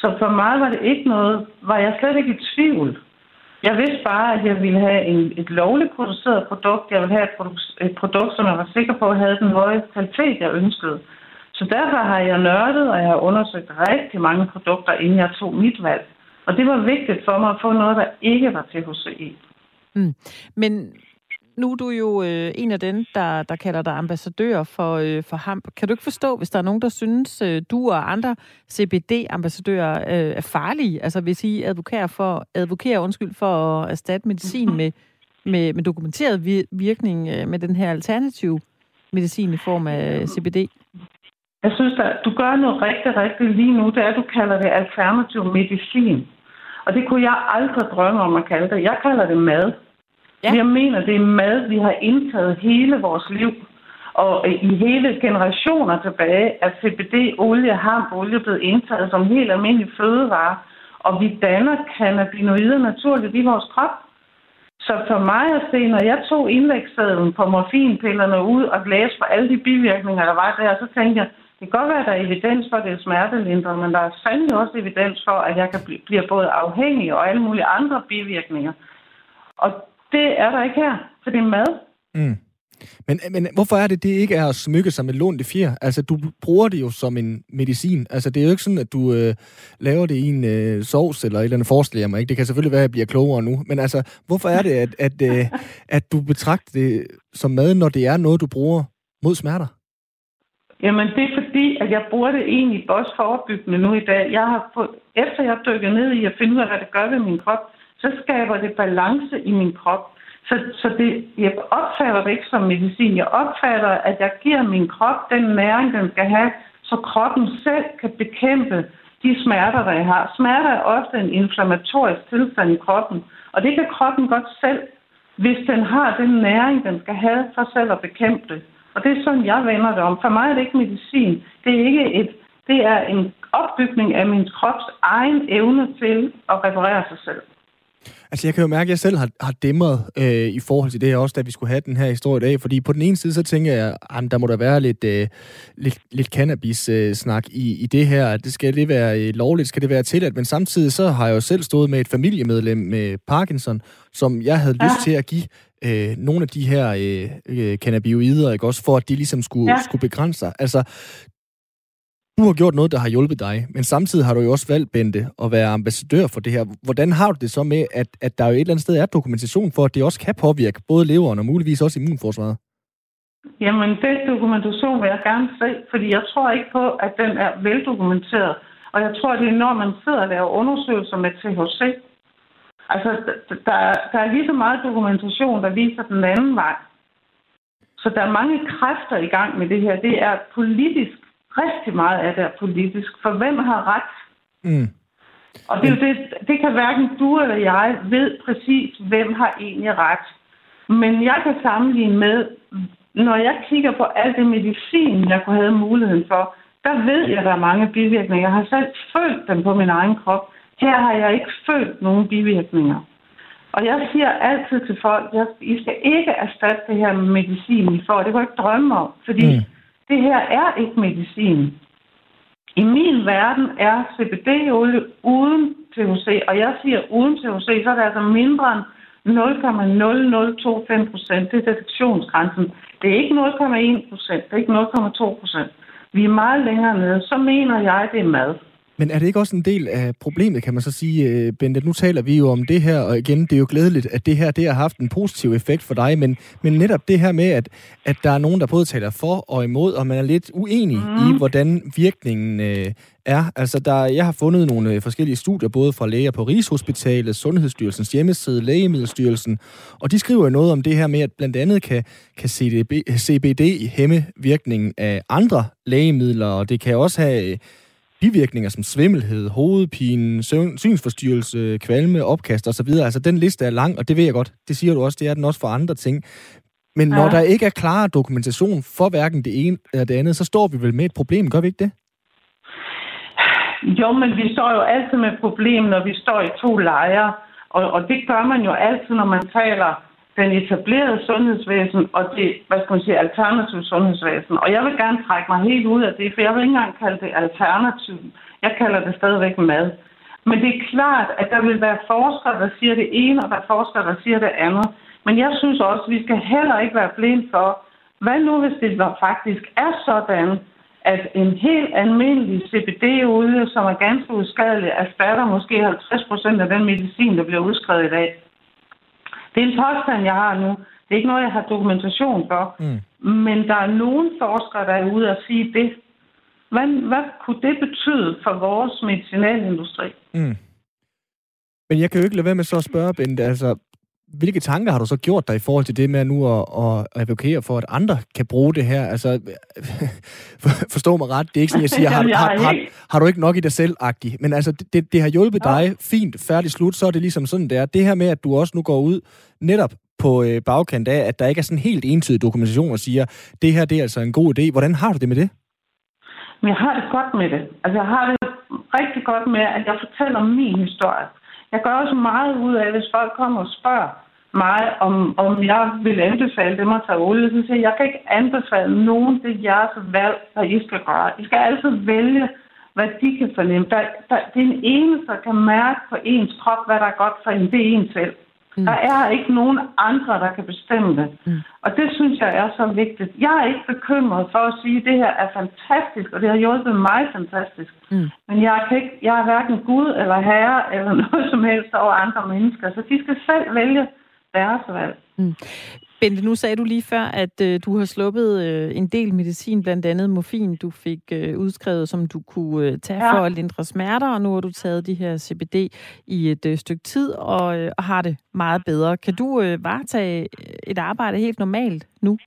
Så for mig var det ikke noget, var jeg slet ikke i tvivl. Jeg vidste bare, at jeg ville have en, et lovligt produceret produkt. Jeg ville have et, produ- et produkt, som jeg var sikker på havde den høje kvalitet, jeg ønskede. Så derfor har jeg nørdet, og jeg har undersøgt rigtig mange produkter, inden jeg tog mit valg. Og det var vigtigt for mig at få noget, der ikke var THC i. Mm. Men nu er du jo øh, en af dem, der, der kalder dig ambassadør for, øh, for HAMP. Kan du ikke forstå, hvis der er nogen, der synes, øh, du og andre CBD-ambassadører øh, er farlige? Altså hvis I advokerer, for, advokerer undskyld, for at erstatte medicin med, med, med dokumenteret virkning øh, med den her alternativ medicin i form af CBD? Jeg synes, at du gør noget rigtig, rigtig lige nu. Det er, at du kalder det alternativ medicin. Og det kunne jeg aldrig drømme om at kalde det. Jeg kalder det mad. Ja. Jeg mener, det er mad, vi har indtaget hele vores liv. Og øh, i hele generationer tilbage er CBD-olie, olie blevet indtaget som helt almindelig fødevare. Og vi danner cannabinoider naturligt i vores krop. Så for mig at se, når jeg tog indlægssedlen på morfinpillerne ud og læste for alle de bivirkninger, der var der, så tænkte jeg, det kan godt være, at der er evidens for, at det er smertelindre, men der er sandelig også evidens for, at jeg kan blive, blive både afhængig og alle mulige andre bivirkninger. Og det er der ikke her, for det er mad. Mm. Men, men hvorfor er det, det ikke er at smykke sig med lånte fjer? Altså, du bruger det jo som en medicin. Altså, det er jo ikke sådan, at du øh, laver det i en øh, sovs eller et eller andet forestiller mig. Ikke? Det kan selvfølgelig være, at jeg bliver klogere nu. Men altså, hvorfor er det, at, at, øh, at du betragter det som mad, når det er noget, du bruger mod smerter? Jamen, det er fordi, at jeg bruger det egentlig også forebyggende nu i dag. Jeg har fået, efter jeg dykker ned i at finde ud af, hvad det gør ved min krop, så skaber det balance i min krop. Så, så det, jeg opfatter det ikke som medicin. Jeg opfatter, at jeg giver min krop den næring, den skal have, så kroppen selv kan bekæmpe de smerter, der jeg har. Smerter er ofte en inflammatorisk tilstand i kroppen, og det kan kroppen godt selv, hvis den har den næring, den skal have for selv at bekæmpe det. Og det er sådan, jeg vender det om. For mig er det ikke medicin. Det er ikke et, det er en opbygning af min krops egen evne til at reparere sig selv. Altså, jeg kan jo mærke, at jeg selv har, har dæmret øh, i forhold til det her også, da vi skulle have den her historie i dag. Fordi på den ene side, så tænker jeg, at der må der være lidt, øh, lidt, lidt cannabis-snak øh, i, i det her. Det skal det være øh, lovligt? Skal det være tilladt? Men samtidig så har jeg jo selv stået med et familiemedlem med Parkinson, som jeg havde ja. lyst til at give øh, nogle af de her øh, øh, cannabinoider, ikke også, for at de ligesom skulle, ja. skulle begrænse sig. Altså, du har gjort noget, der har hjulpet dig, men samtidig har du jo også valgt, Bente, at være ambassadør for det her. Hvordan har du det så med, at, at der jo et eller andet sted er dokumentation for, at det også kan påvirke både leveren og muligvis også immunforsvaret? Jamen, den dokumentation vil jeg gerne se, fordi jeg tror ikke på, at den er veldokumenteret. Og jeg tror, det er, når man sidder og laver undersøgelser med THC. Altså, der, der er lige så meget dokumentation, der viser den anden vej. Så der er mange kræfter i gang med det her. Det er politisk rigtig meget af det er politisk. For hvem har ret? Mm. Og det, det, det kan hverken du eller jeg ved præcis, hvem har egentlig ret. Men jeg kan sammenligne med, når jeg kigger på alt det medicin, jeg kunne have muligheden for, der ved jeg, at der er mange bivirkninger. Jeg har selv følt dem på min egen krop. Her har jeg ikke følt nogen bivirkninger. Og jeg siger altid til folk, at I skal ikke erstatte det her med medicin, I får. Det kan jeg ikke drømme om, fordi mm det her er ikke medicin. I min verden er CBD-olie uden THC, og jeg siger uden THC, så er det altså mindre end 0,0025 procent. Det er detektionsgrænsen. Det er ikke 0,1 procent, det er ikke 0,2 procent. Vi er meget længere nede. Så mener jeg, det er mad. Men er det ikke også en del af problemet, kan man så sige, øh, Bente? Nu taler vi jo om det her, og igen, det er jo glædeligt, at det her det har haft en positiv effekt for dig, men, men netop det her med, at, at der er nogen, der både taler for og imod, og man er lidt uenig mm. i, hvordan virkningen øh, er. Altså, der, jeg har fundet nogle øh, forskellige studier, både fra læger på Rigshospitalet, Sundhedsstyrelsens hjemmeside, Lægemiddelstyrelsen, og de skriver jo noget om det her med, at blandt andet kan, kan CDB, CBD hæmme virkningen af andre lægemidler, og det kan også have bivirkninger som svimmelhed, hovedpine, synsforstyrrelse, kvalme, opkast osv. Altså den liste er lang, og det ved jeg godt. Det siger du også, det er den også for andre ting. Men ja. når der ikke er klar dokumentation for hverken det ene eller det andet, så står vi vel med et problem, gør vi ikke det? Jo, men vi står jo altid med et problem, når vi står i to lejre. Og, og det gør man jo altid, når man taler den etablerede sundhedsvæsen og det, hvad skal man sige, alternative sundhedsvæsen. Og jeg vil gerne trække mig helt ud af det, for jeg vil ikke engang kalde det alternativ. Jeg kalder det stadigvæk mad. Men det er klart, at der vil være forskere, der siger det ene, og der er forskere, der siger det andet. Men jeg synes også, at vi skal heller ikke være blinde for, hvad nu hvis det faktisk er sådan, at en helt almindelig CBD-olie, som er ganske uskadelig, erstatter måske 50 procent af den medicin, der bliver udskrevet i dag. Det er en påstand, jeg har nu. Det er ikke noget, jeg har dokumentation for. Mm. Men der er nogle forskere, der er ude og sige det. Hvad, hvad kunne det betyde for vores medicinalindustri? Mm. Men jeg kan jo ikke lade være med så at spørge, Bente, altså, hvilke tanker har du så gjort dig i forhold til det med nu at, at advokere for, at andre kan bruge det her? Altså, forstå mig ret, det er ikke sådan, jeg siger, har, har, har, har du ikke nok i dig selv -agtig. Men altså, det, det har hjulpet dig fint, færdig slut, så er det ligesom sådan, der. Det her med, at du også nu går ud netop på øh, bagkant af, at der ikke er sådan helt entydig dokumentation og siger, det her det er altså en god idé. Hvordan har du det med det? Men jeg har det godt med det. Altså, jeg har det rigtig godt med, at jeg fortæller min historie. Jeg gør også meget ud af, hvis folk kommer og spørger mig, om, om jeg vil anbefale dem at tage olie. Så siger jeg, jeg kan ikke anbefale nogen det er jeres valg, hvad I skal gøre. I skal altid vælge, hvad de kan fornemme. Der, der, det er en eneste, der kan mærke på ens krop, hvad der er godt for en. Det er en selv. Mm. Der er ikke nogen andre, der kan bestemme det. Mm. Og det synes jeg er så vigtigt. Jeg er ikke bekymret for at sige, at det her er fantastisk, og det har hjulpet mig fantastisk. Mm. Men jeg, kan ikke, jeg er hverken Gud eller Herre eller noget som helst over andre mennesker, så de skal selv vælge deres valg. Mm. Bente, nu sagde du lige før, at øh, du har sluppet øh, en del medicin, blandt andet morfin, du fik øh, udskrevet, som du kunne øh, tage ja. for at lindre smerter, og nu har du taget de her CBD i et øh, stykke tid og, øh, og har det meget bedre. Kan du øh, varetage et arbejde helt normalt nu?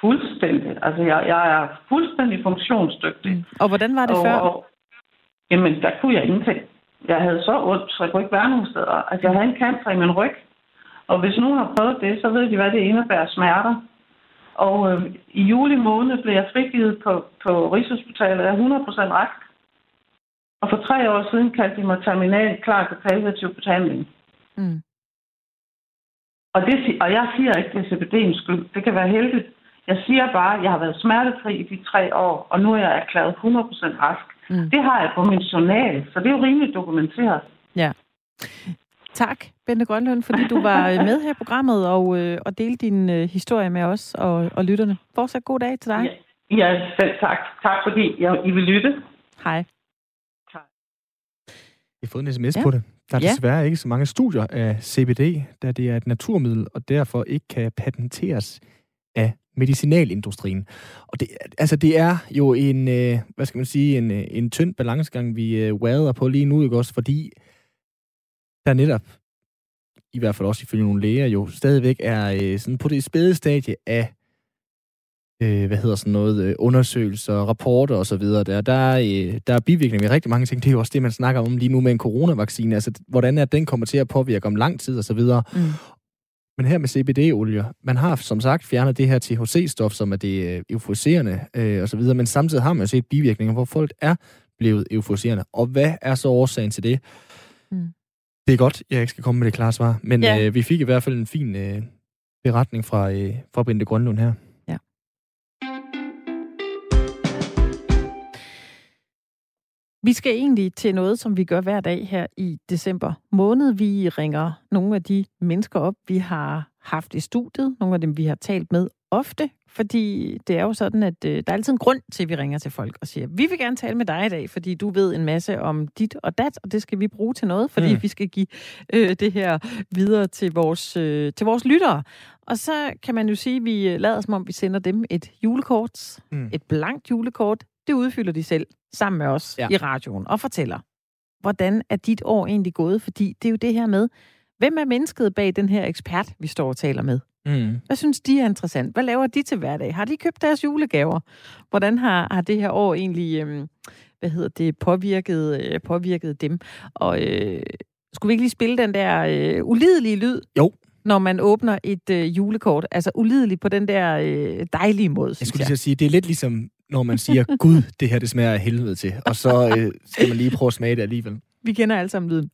Fuldstændig. Altså, jeg, jeg er fuldstændig funktionsdygtig. Mm. Og hvordan var det og, før? Og, jamen der kunne jeg ingenting. Jeg havde så ondt, så jeg kunne ikke være nogen steder. Altså, jeg havde en cancer i min ryg. Og hvis nogen har prøvet det, så ved de, hvad det indebærer smerter. Og øh, i juli måned blev jeg frigivet på, på Rigshospitalet. Er 100% rask. Og for tre år siden kaldte de mig terminal klar til palliativ behandling. Mm. Og, det, og jeg siger ikke, det er CBD'ens skyld. Det kan være heldigt. Jeg siger bare, at jeg har været smertefri i de tre år, og nu er jeg erklæret 100% rask. Mm. Det har jeg på min journal, så det er jo rimelig dokumenteret. Ja. Tak, Bente Grønlund, fordi du var øh, med her i programmet og, øh, og delte din øh, historie med os og, og lytterne. Fortsat god dag til dig. Ja, ja selv tak. Tak fordi jeg, I vil lytte. Hej. Jeg har fået en sms Ja. ja. på det. Der er Ja. desværre ikke så mange studier af CBD, da det er et naturmiddel, og derfor ikke kan patenteres af medicinalindustrien. Og det, altså, det er jo en, øh, hvad skal man sige, en, øh, en tynd balancegang, vi øh, wader på lige nu, ikke også? Fordi der netop, i hvert fald også ifølge nogle læger, jo stadigvæk er øh, sådan på det spæde stadie af øh, hvad hedder sådan noget, øh, undersøgelser, rapporter og så videre. Der, der, er, øh, der er bivirkninger ved rigtig mange ting. Det er jo også det, man snakker om lige nu med en coronavaccine. Altså, hvordan er den kommer til at påvirke om lang tid og så videre. Mm. Men her med CBD-olier, man har som sagt fjernet det her THC-stof, som er det øh, euforiserende øh, og så videre, men samtidig har man jo set bivirkninger, hvor folk er blevet euforiserende. Og hvad er så årsagen til det? Mm. Det er godt, jeg ikke skal komme med det klare svar, men Ja. ja. øh, vi fik i hvert fald en fin øh, beretning fra, øh, fra Bente Grønlund her. Vi skal egentlig til noget, som vi gør hver dag her i december måned. Vi ringer nogle af de mennesker op, vi har haft i studiet. Nogle af dem, vi har talt med ofte. Fordi det er jo sådan, at øh, der er altid en grund til, at vi ringer til folk og siger, vi vil gerne tale med dig i dag, fordi du ved en masse om dit og dat, og det skal vi bruge til noget, fordi mm. Vi skal give øh, det her videre til vores, øh, til vores lyttere. Og så kan man jo sige, at vi øh, lader som om, vi sender dem et julekort, Mm. et blankt julekort. Det udfylder de selv sammen med os. Ja. i radioen og fortæller, hvordan er dit år egentlig gået? Fordi det er jo det her med, hvem er mennesket bag den her ekspert, vi står og taler med? Mm. Hvad synes de er interessant? Hvad laver de til hverdag? Har de købt deres julegaver? Hvordan har, har det her år egentlig øhm, hvad hedder det, påvirket, øh, påvirket dem? Og øh, skulle vi ikke lige spille den der øh, ulidelige lyd? Jo. Når man åbner et øh, julekort. Altså ulidelig på den der øh, dejlige måde, Jeg skulle jeg. lige sige, det er lidt ligesom, når man siger, Gud, det her det smager af helvede til, og så øh, skal man lige prøve at smage det alligevel. Vi kender alle sammen lyden.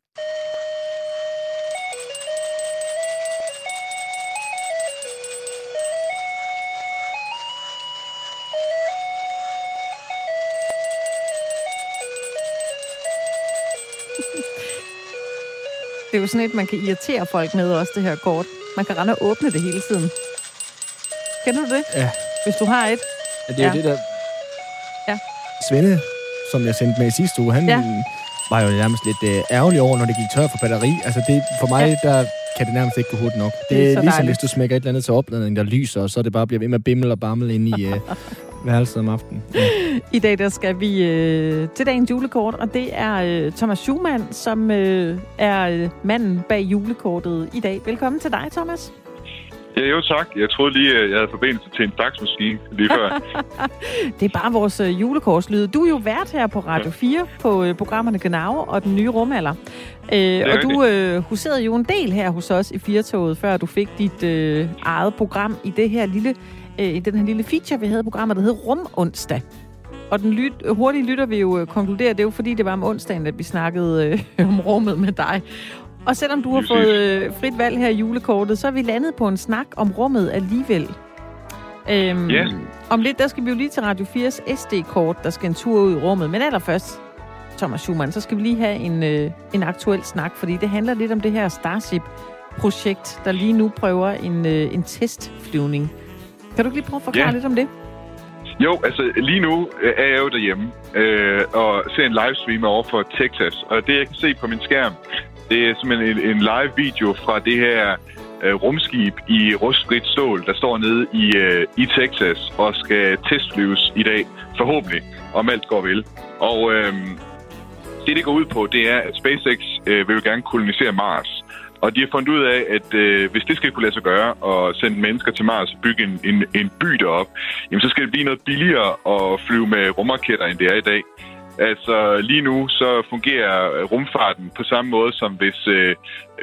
Det er jo sådan et, man kan irritere folk med også, det her kort. Man kan rende og åbne det hele tiden. Kender du det? Ja. Hvis du har et. Ja, det er Ja. det der... Ja. Svende, som jeg sendte med i sidste uge, han Ja. var jo nærmest lidt øh, ærgerlig over, når det gik tør for batteri. Altså, det, for mig, Ja. der kan det nærmest ikke gå hurtigt nok. Det, Det er det er ligesom, dejligt. hvis du smækker et eller andet til opladning, der lyser, og så det bare bliver ved med at bimmel og bammel ind i øh, værelset om aftenen. Ja. I dag der skal vi øh, til dagens julekort, og det er øh, Thomas Schumann, som øh, er øh, manden bag julekortet i dag. Velkommen til dig, Thomas. Ja, jo tak. Jeg troede lige, at jeg havde forbindelse til en faxmaskine lige før. Det er bare vores øh, julekortslyd. Du er jo vært her på Radio 4 på øh, programmerne Genau og Den Nye Rumalder. Øh, og du øh, huserede jo en del her hos os i Firtoget, før du fik dit øh, eget program i det her lille, øh, i den her lille feature, vi havde i programmet, der hed Rum Onsdag. Og den lyt, hurtige lytter vil jo øh, konkludere, det er jo fordi, det var om onsdagen, at vi snakkede øh, om rummet med dig. Og selvom du har fået øh, frit valg her i julekortet, så er vi landet på en snak om rummet alligevel. Øhm, Ja. Om lidt, der skal vi jo lige til Radio 4's SD-kort, der skal en tur ud i rummet. Men allerførst, Thomas Schumann, så skal vi lige have en, øh, en aktuel snak, fordi det handler lidt om det her Starship-projekt, der lige nu prøver en, øh, en testflyvning. Kan du ikke lige prøve at forklare Ja. lidt om det? Jo, altså lige nu øh, er jeg jo derhjemme øh, og ser en livestream over for Texas. Og det, jeg kan se på min skærm, det er simpelthen en, en live video fra det her øh, rumskib i rustfrit stål, der står nede i, øh, i Texas og skal testflyves i dag, forhåbentlig, om alt går vel. Og øh, det, det går ud på, det er, at SpaceX øh, vil jo gerne kolonisere Mars. Og de har fundet ud af, at øh, hvis det skal kunne lade sig gøre at sende mennesker til Mars og bygge en, en, en by derop, jamen så skal det blive noget billigere at flyve med rumraketter, end det er i dag. Altså lige nu så fungerer rumfarten på samme måde som hvis, øh,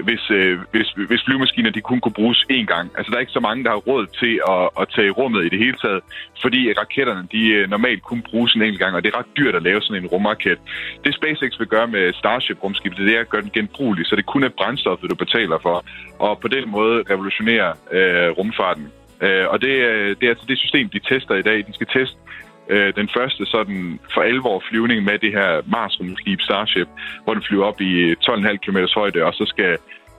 hvis, øh, hvis, hvis flyvemaskiner de kun kunne bruges én gang. Altså der er ikke så mange, der har råd til at, at tage rummet i det hele taget, fordi raketterne de øh, normalt kun bruges en enkelt gang, og det er ret dyrt at lave sådan en rumraket. Det SpaceX vil gøre med Starship-rumskibet, det er at gøre den genbrugelig, så det kun er brændstoffet, du betaler for, og på den måde revolutionere øh, rumfarten. Øh, og det, øh, det er altså det system, de tester i dag. De skal teste øh, den første sådan for alvor flyvning med det her Mars-rumskib Starship, hvor den flyver op i 12,5 km højde, og så skal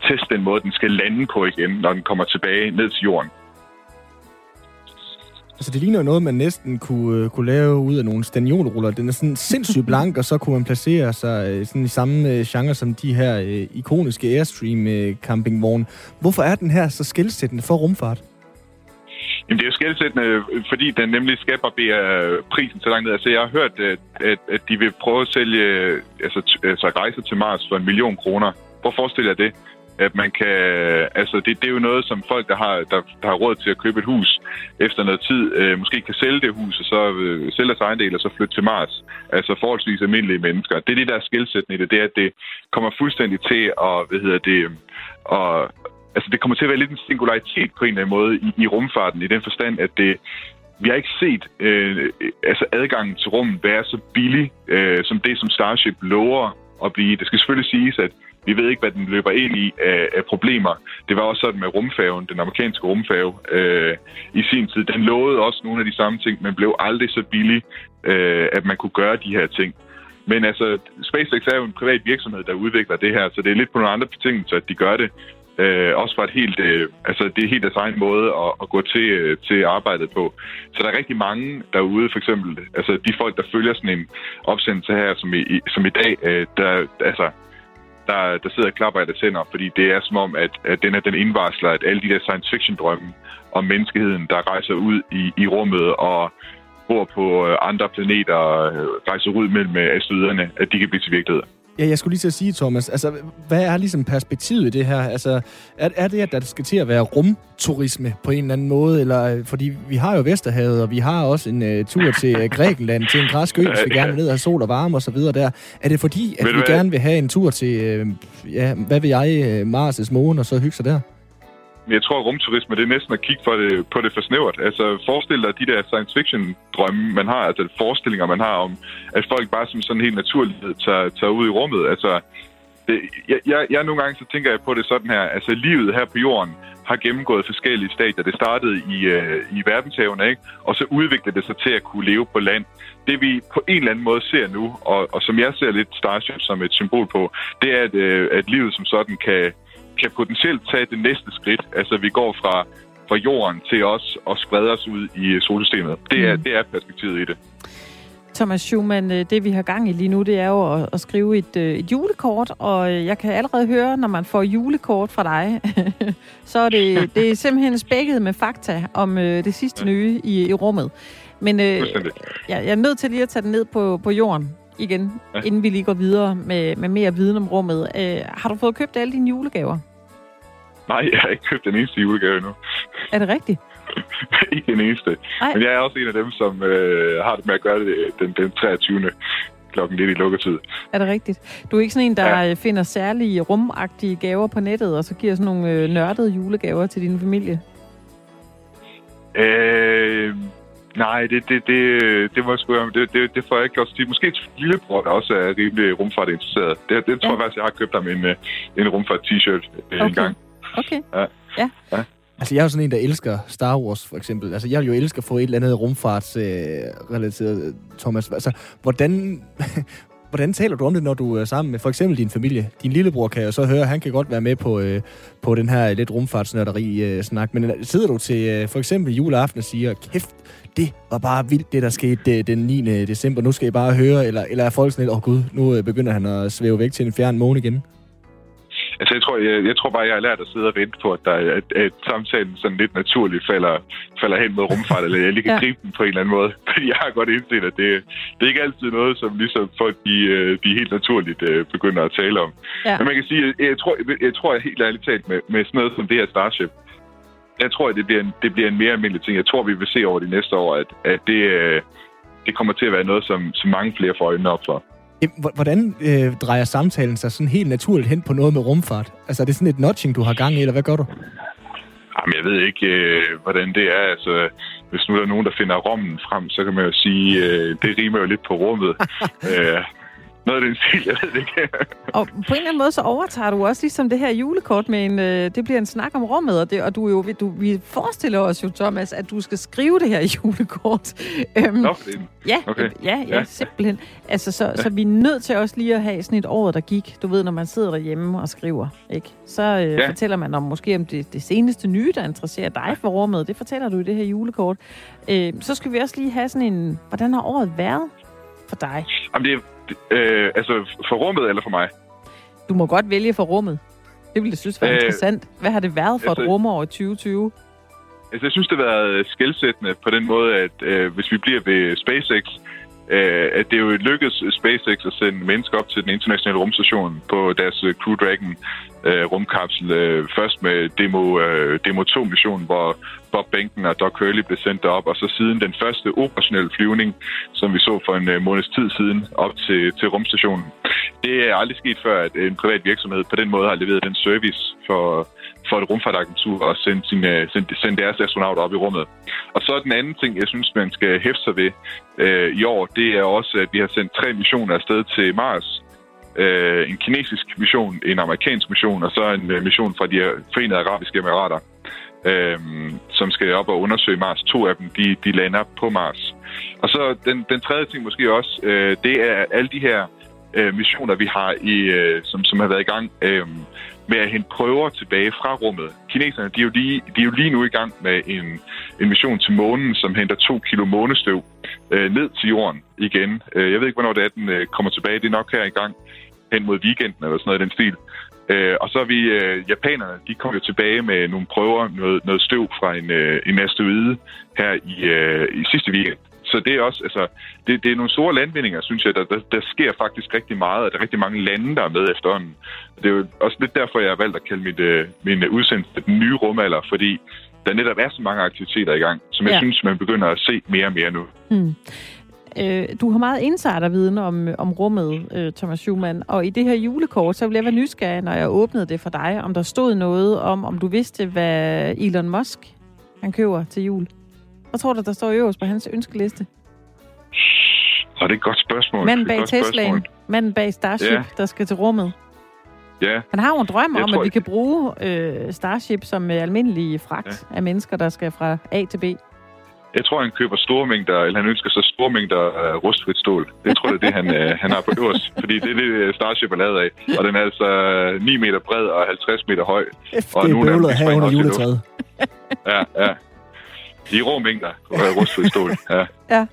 teste den måde, den skal lande på igen, når den kommer tilbage ned til jorden. Altså, det ligner noget, man næsten kunne, uh, kunne lave ud af nogle staniolruller. Den er sådan sindssygt blank, og så kunne man placere sig uh, sådan i samme uh, genre som de her ikoniske Airstream uh, campingvogne. Hvorfor er den her så skældsættende for rumfart? Jamen, det er jo skældsættende, øh, fordi den nemlig skal barbere øh, prisen så langt ned. Altså, jeg har hørt, at, at, de vil prøve at sælge øh, altså, altså rejser til Mars for en million kroner. Hvor forestiller jeg det? At man kan... Altså, det, det er jo noget, som folk, der har, der, der har råd til at købe et hus efter noget tid, øh, måske kan sælge det hus, og så øh, sælge deres ejendel, og så flytte til Mars. Altså forholdsvis almindelige mennesker. Det er det, der er skældsættende i det. Det er, at det kommer fuldstændig til at, hvad hedder det, at, altså det kommer til at være lidt en singularitet på en eller anden måde i, i rumfarten, i den forstand, at det, vi har ikke set øh, altså adgangen til rummet være så billig, øh, som det, som Starship lover at blive. Det skal selvfølgelig siges, at vi ved ikke, hvad den løber ind i af, af problemer. Det var også sådan med rumfærgen, den amerikanske rumfærge øh, i sin tid. Den lovede også nogle af de samme ting, men blev aldrig så billig, øh, at man kunne gøre de her ting. Men altså, SpaceX er jo en privat virksomhed, der udvikler det her, så det er lidt på nogle andre betingelser, at de gør det. Øh, også for et helt, øh, altså det er helt deres egen måde at, at gå til, øh, til arbejdet på. Så der er rigtig mange derude, for eksempel, altså de folk, der følger sådan en opsendelse her, som i, som i dag, øh, der, altså, der, der sidder og klapper af det hænder, fordi det er som om, at, at den, er, den indvarsler, at alle de der science fiction drømme om menneskeheden, der rejser ud i, i rummet og bor på øh, andre planeter, øh, rejser ud mellem øh, asteroiderne, at de kan blive til virkelighed. Ja, jeg skulle lige til at sige, Thomas, altså, hvad er ligesom perspektivet i det her? Altså, er, er det, at der skal til at være rumturisme på en eller anden måde? Eller, fordi vi har jo Vesterhavet, og vi har også en uh, tur til uh, Grækenland, til en græsk ø, hvis vi gerne vil ned og have sol og varme og så videre der. Er det fordi, at vi hvad? gerne vil have en tur til, uh, ja, hvad vil jeg, uh, Mars' måne, og så hygge sig der? Jeg tror, at rumturisme det er næsten at kigge på det, på det for snævert. Altså, forestil dig de der science fiction drømme, man har, altså forestillinger, man har om, at folk bare som sådan helt naturligt tager, tager ud i rummet. Altså, det, jeg, jeg, jeg, nogle gange så tænker jeg på det sådan her, altså livet her på jorden har gennemgået forskellige stadier. Det startede i, øh, i verdenshavene, ikke? og så udviklede det sig til at kunne leve på land. Det vi på en eller anden måde ser nu, og, og som jeg ser lidt Starship som et symbol på, det er, at, øh, at livet som sådan kan, kan potentielt tage det næste skridt. Altså, vi går fra, fra jorden til os og sprede os ud i solsystemet. Det er, mm. det er perspektivet i det. Thomas Schumann, øh, det vi har gang i lige nu, det er jo at, at skrive et, øh, et julekort, og øh, jeg kan allerede høre, når man får julekort fra dig, så er det, det er simpelthen spækket med fakta om det sidste nye i, i rummet. Men øh, jeg, jeg er nødt til lige at tage den ned på, på jorden igen, ja. inden vi lige går videre med, med mere viden om rummet. Øh, har du fået købt alle dine julegaver? Nej, jeg har ikke købt den eneste julegave endnu. Er det rigtigt? ikke den eneste. Ej. Men jeg er også en af dem, som øh, har det med at gøre det den, den 23 klokken lidt i lukketid. Er det rigtigt? Du er ikke sådan en, der ja. finder særlige rumagtige gaver på nettet, og så giver sådan nogle øh, nørdede julegaver til din familie? Øh, nej, det, det, det, det, må jeg sgu, det, det, det får jeg ikke også Måske et lillebror, der også er rimelig rumfart interesseret. Det, det tror ja. jeg faktisk, jeg har købt ham en, øh, en rumfart t-shirt øh, okay. en gang. Okay. Ja. ja. ja. Altså, jeg er jo sådan en, der elsker Star Wars, for eksempel. Altså, jeg vil jo elske at få et eller andet rumfartsrelateret, øh, Thomas. Altså, hvordan, hvordan taler du om det, når du er sammen med for eksempel din familie? Din lillebror kan jo så høre, han kan godt være med på, øh, på den her lidt rumfartsnørderi-snak. Øh, Men øh, sidder du til øh, for eksempel juleaften og siger, kæft, det var bare vildt, det der skete øh, den 9. december. Nu skal I bare høre. Eller, eller er folk sådan lidt, åh oh, gud, nu øh, begynder han at svæve væk til en fjern måne igen? Altså, jeg tror, jeg, jeg tror bare, jeg har lært at sidde og vente på, at, der, at, at samtalen sådan lidt naturligt falder, falder hen mod rumfart, eller jeg lige kan ja. gribe den på en eller anden måde. Fordi jeg har godt indset, at det, det er ikke altid noget, som ligesom folk de, øh, de helt naturligt uh, begynder at tale om. Ja. Men man kan sige, jeg, jeg tror, jeg, jeg tror jeg helt ærligt talt med, med sådan noget som det her Starship, jeg tror, at det bliver, en, det bliver en mere almindelig ting. Jeg tror, vi vil se over de næste år, at, at det, øh, det kommer til at være noget, som, som mange flere får øjnene op for. Hvordan øh, drejer samtalen sig sådan helt naturligt hen på noget med rumfart? Altså er det sådan et notching, du har gang i, eller hvad gør du? Jamen, jeg ved ikke, øh, hvordan det er. Altså, hvis nu der er nogen, der finder rommen frem, så kan man jo sige, øh, det rimer jo lidt på rummet. øh, noget af den stil, jeg ved ikke. og på en eller anden måde, så overtager du også ligesom det her julekort med en, øh, det bliver en snak om rummet, og, det, og du jo, du, vi forestiller os jo, Thomas, at du skal skrive det her julekort. Øhm, Nå, ja, okay. ja, ja, ja, simpelthen. Altså, så, ja. så vi er nødt til også lige at have sådan et år, der gik. Du ved, når man sidder derhjemme og skriver, ikke? Så øh, ja. fortæller man om måske om det, det seneste nye, der interesserer dig for rummet. Det fortæller du i det her julekort. Øh, så skal vi også lige have sådan en, hvordan har året været for dig? Jamen, det, Øh, altså for rummet eller for mig? Du må godt vælge for rummet. Det ville jeg synes var øh, interessant. Hvad har det været for altså, et rumår i 2020? Altså, jeg synes, det har været skældsættende på den måde, at øh, hvis vi bliver ved SpaceX, øh, at det er jo lykkedes SpaceX at sende mennesker op til den internationale rumstation på deres øh, Crew Dragon øh, rumkapsel. Øh, først med Demo, øh, Demo 2-missionen, hvor Bob Benken og Doc Hurley blev sendt op, og så siden den første operationelle flyvning, som vi så for en øh, måneds tid siden, op til, til rumstationen. Det er aldrig sket før, at en privat virksomhed på den måde har leveret den service for, for et rumfartagentur og sende, sine, øh, sendt, sende deres astronauter op i rummet. Og så den anden ting, jeg synes, man skal hæfte sig ved øh, i år, det er også, at vi har sendt tre missioner afsted til Mars. Øh, en kinesisk mission, en amerikansk mission, og så en øh, mission fra de forenede arabiske emirater øh, som skal op og undersøge Mars. To af dem, de, de lander på Mars. Og så den, den tredje ting måske også, øh, det er alle de her øh, missioner, vi har, i, øh, som, som har været i gang øh, med at hente prøver tilbage fra rummet. Kineserne, de er jo lige, de er jo lige nu i gang med en, en mission til månen, som henter to kilo månestøv øh, ned til jorden igen. Øh, jeg ved ikke, hvornår det er, den øh, kommer tilbage. Det er nok her i gang hen mod weekenden eller sådan noget i den stil. Øh, og så er vi, øh, japanerne, de kom jo tilbage med nogle prøver, noget, noget støv fra en, øh, en asteroide her i, øh, i sidste weekend. Så det er også, altså, det, det er nogle store landvindinger, synes jeg. Der, der, der sker faktisk rigtig meget, og der er rigtig mange lande, der er med efterhånden. Det er jo også lidt derfor, jeg har valgt at kalde mit, øh, min udsendelse den nye rumalder, fordi der netop er så mange aktiviteter i gang, som jeg ja. synes, man begynder at se mere og mere nu. Mm. Øh, du har meget insiderviden om, om rummet, øh, Thomas Schumann, og i det her julekort, så ville jeg være nysgerrig, når jeg åbnede det for dig, om der stod noget om, om du vidste, hvad Elon Musk han køber til jul. Hvad tror du, der står øverst på hans ønskeliste? Og det er et godt spørgsmål. Manden bag Teslaen, manden bag Starship, ja. der skal til rummet. Ja. Han har jo en drøm jeg om, tror, at vi kan bruge øh, Starship som øh, almindelig fragt ja. af mennesker, der skal fra A til B. Jeg tror, han køber store mængder, eller han ønsker så store mængder uh, rustfrit stål. Det tror jeg, det er det, han, uh, han har på øverst. Fordi det er det, Starship er lavet af. Og den er altså 9 meter bred og 50 meter høj. Det og er bøvlet her under juletræet. Ja, ja. I rå mængder rustfrit stål. Ja. Ja.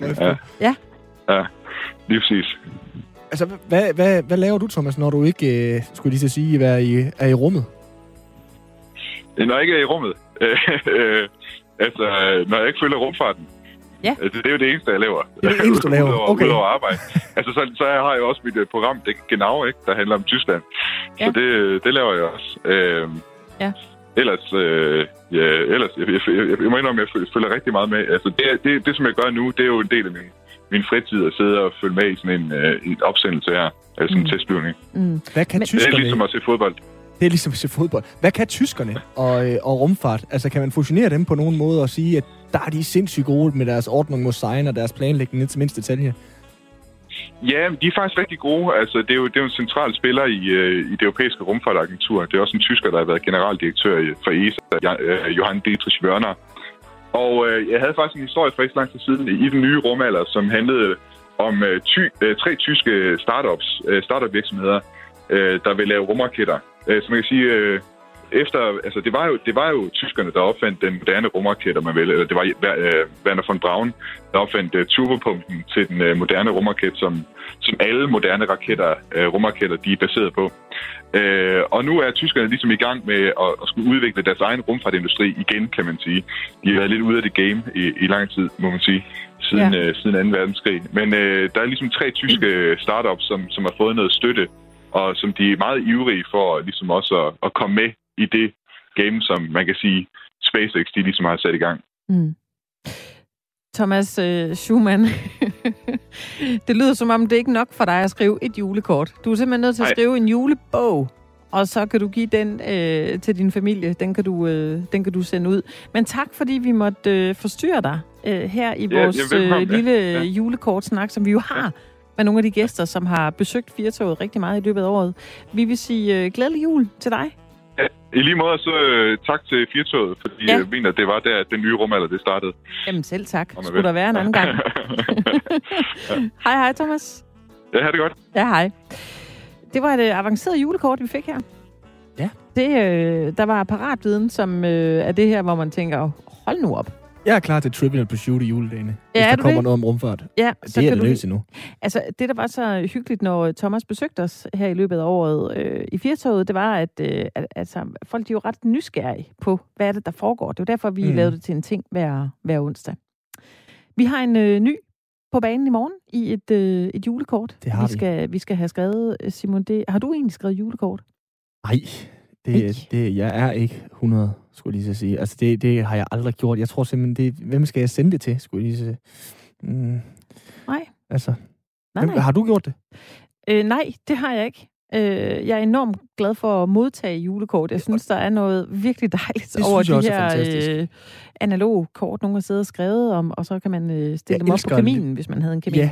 Ja. ja. Ja, lige præcis. Altså, hvad, hvad, hvad laver du, Thomas, når du ikke, uh, skulle lige så sige, er i, er i rummet? Når jeg ikke er i rummet? Altså, når jeg ikke følger rumfarten. Ja. Altså, det er jo det eneste, jeg laver. Det er det eneste, du laver? Udover, okay. Udover arbejde. altså, så, så har jeg også mit program, det Genau, ikke, der handler om Tyskland. Ja. Så det, det laver jeg også. Øh, ja. Ellers, øh, ja, ellers jeg, jeg, jeg, jeg, må indrømme, at jeg følger rigtig meget med. Altså, det, det, det, som jeg gør nu, det er jo en del af min, min fritid at sidde og følge med i sådan en, uh, en opsendelse her. Altså mm. en testflyvning. Mm. Hvad kan Men, tyskerne... Det er ligesom at se fodbold. Det er ligesom at se fodbold. Hvad kan tyskerne og, øh, og rumfart? Altså, kan man fusionere dem på nogen måde og sige, at der er de sindssygt gode med deres ordning mod sign og deres planlægning ned til mindste detalje? Ja, de er faktisk rigtig gode. Altså, det er jo, det er jo en central spiller i, øh, i det europæiske rumfartagentur. Det er også en tysker, der har været generaldirektør for ESA, øh, Johan Dietrich Wörner. Og øh, jeg havde faktisk en historie for ikke lang tid siden i den nye rumalder, som handlede om øh, ty, øh, tre tyske startups, øh, startup virksomheder, øh, der vil lave rumraketter. Øh, så man kan sige, øh, efter, altså det var, jo, det var jo tyskerne, der opfandt den moderne rumraket, om man vil, eller det var uh, Werner von Braun, der opfandt uh, turbopumpen til den uh, moderne rumraket, som, som alle moderne raketter, uh, rumraketter, de er baseret på. Uh, og nu er tyskerne ligesom i gang med at, at skulle udvikle deres egen rumfartindustri igen, kan man sige. De har været lidt ude af det game i, i lang tid, må man sige, siden, ja. uh, siden 2. verdenskrig. Men uh, der er ligesom tre tyske startups, som, som har fået noget støtte og som de er meget ivrige for ligesom også at, at komme med i det game, som man kan sige, SpaceX de ligesom har sat i gang. Mm. Thomas øh, Schumann. det lyder som om, det er ikke nok for dig at skrive et julekort. Du er simpelthen nødt til at Nej. skrive en julebog, og så kan du give den øh, til din familie. Den kan, du, øh, den kan du sende ud. Men tak, fordi vi måtte øh, forstyrre dig øh, her i Ja, vores ja, øh, ja. lille Ja. julekortsnak, som vi jo har med nogle af de gæster, som har besøgt Firtoget rigtig meget i løbet af året. Vi vil sige øh, glædelig jul til dig. I lige måde, så øh, tak til Firtoget, fordi Ja. jeg mener, at det var der, at den nye rumalder det startede. Jamen selv tak. Skulle der være en anden gang. hej, hej Thomas. ja, ha' det godt. Ja, hej. Det var et øh, avanceret julekort, vi fik her. Ja. Det, øh, der var paratviden, som øh, er det her, hvor man tænker, hold nu op. Jeg er klar til Trivial Pursuit i juledagene. Ja, hvis er der kommer det? noget om rumfart. Ja, Det er det løs endnu. Altså, det, der var så hyggeligt, når Thomas besøgte os her i løbet af året øh, i Firtoget, det var, at, øh, at altså, folk de er jo ret nysgerrige på, hvad er det, der foregår. Det var derfor, vi Mm. lavede det til en ting hver, hver onsdag. Vi har en øh, ny på banen i morgen i et, øh, et julekort. Det har vi. Skal, vi skal have skrevet, øh, Simon, det, har du egentlig skrevet julekort? Nej, det, det, jeg er ikke 100, skulle jeg lige så sige. Altså, det, det har jeg aldrig gjort. Jeg tror simpelthen, det, hvem skal jeg sende det til, skulle jeg lige så sige. Mm, Nej. altså, Nej, hvem, nej. har du gjort det? Øh, nej, det har jeg ikke. Øh, jeg er enormt glad for at modtage julekort. Jeg synes, der er noget virkelig dejligt Det over de er her fantastisk. øh, analoge kort, nogen har siddet og skrevet om, og så kan man øh, stille Jeg dem op på kaminen, hvis man havde en kamin. Ja,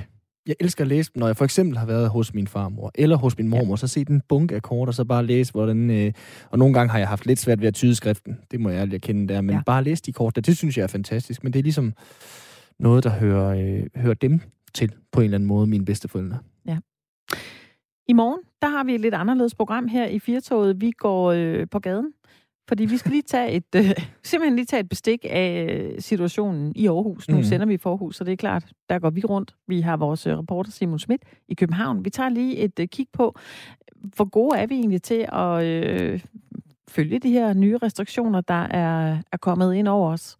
jeg elsker at læse når jeg for eksempel har været hos min farmor, eller hos min mormor, så se den bunke af kort, og så bare læse, hvordan... Øh, og nogle gange har jeg haft lidt svært ved at tyde skriften, det må jeg ærligt erkende der, men Ja. ja. bare læse de kort der, det synes jeg er fantastisk, men det er ligesom noget, der hører, øh, hører dem til, på en eller anden måde, mine bedsteforældre. I morgen, der har vi et lidt anderledes program her i Firtoget. Vi går øh, på gaden, fordi vi skal lige tage et, øh, simpelthen lige tage et bestik af øh, situationen i Aarhus. Nu mm. sender vi i Forhus, så det er klart, der går vi rundt. Vi har vores øh, reporter Simon Schmidt i København. Vi tager lige et øh, kig på, hvor gode er vi egentlig til at øh, følge de her nye restriktioner, der er, er kommet ind over os.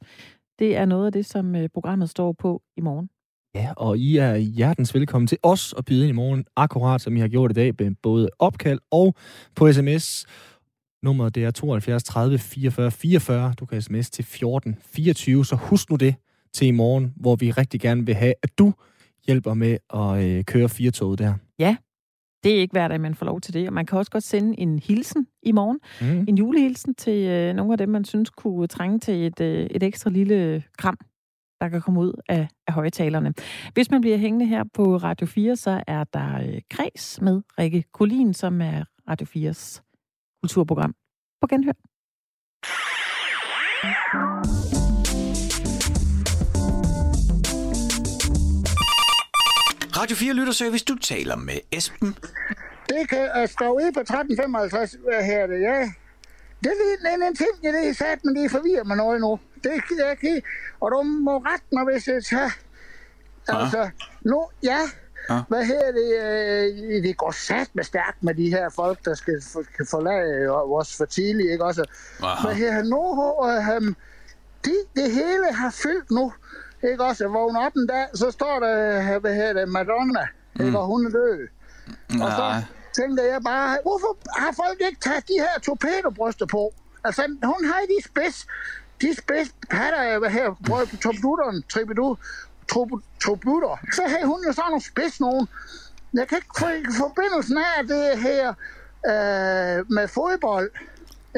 Det er noget af det, som øh, programmet står på i morgen. Ja, og I er hjertens velkommen til os at byde ind i morgen, akkurat som I har gjort i dag, med både opkald og på sms. Nummeret det er 72 30 44 44. Du kan sms til 14 24, så husk nu det til i morgen, hvor vi rigtig gerne vil have, at du hjælper med at øh, køre firetoget der. Det er ikke hver dag, man får lov til det. Og man kan også godt sende en hilsen i morgen. Mm. en julehilsen til øh, nogle af dem, man synes kunne trænge til et, øh, et ekstra lille kram, der kan komme ud af, af højtalerne. Hvis man bliver hængende her på Radio 4, så er der øh, Kreds med Rikke Kolin, som er Radio 4's kulturprogram. På genhør. Radio 4 Lytterservice, du taler med Esben. Det kan uh, stå ude på 1355, hvad her det, ja. Det er en, en ting, det er sat, men det forvirrer mig noget nu. Det er jeg ikke, og du må rette mig, hvis jeg tager... Altså, nu, ja, Ja. hvad her det, øh, det går sat med stærkt med de her folk, der skal, for, kan forlade øh, os for tidligt, ikke også? Aha. Hvad her, nu, øh, de, det hele har fyldt nu, ikke også? Jeg vågner op en dag, så står der, øh, hvad her det, Madonna, mm. ikke, og hun er død. Og så Nej. tænker jeg bare, hvorfor har folk ikke taget de her torpedobryster på? Altså, hun har de spids, de spids patter, hvad her, prøv på torpeduteren, tribudu, trobutter. Så havde hun jo sådan nogle spids nogen. Jeg kan ikke få forbindelsen af det her øh, med fodbold.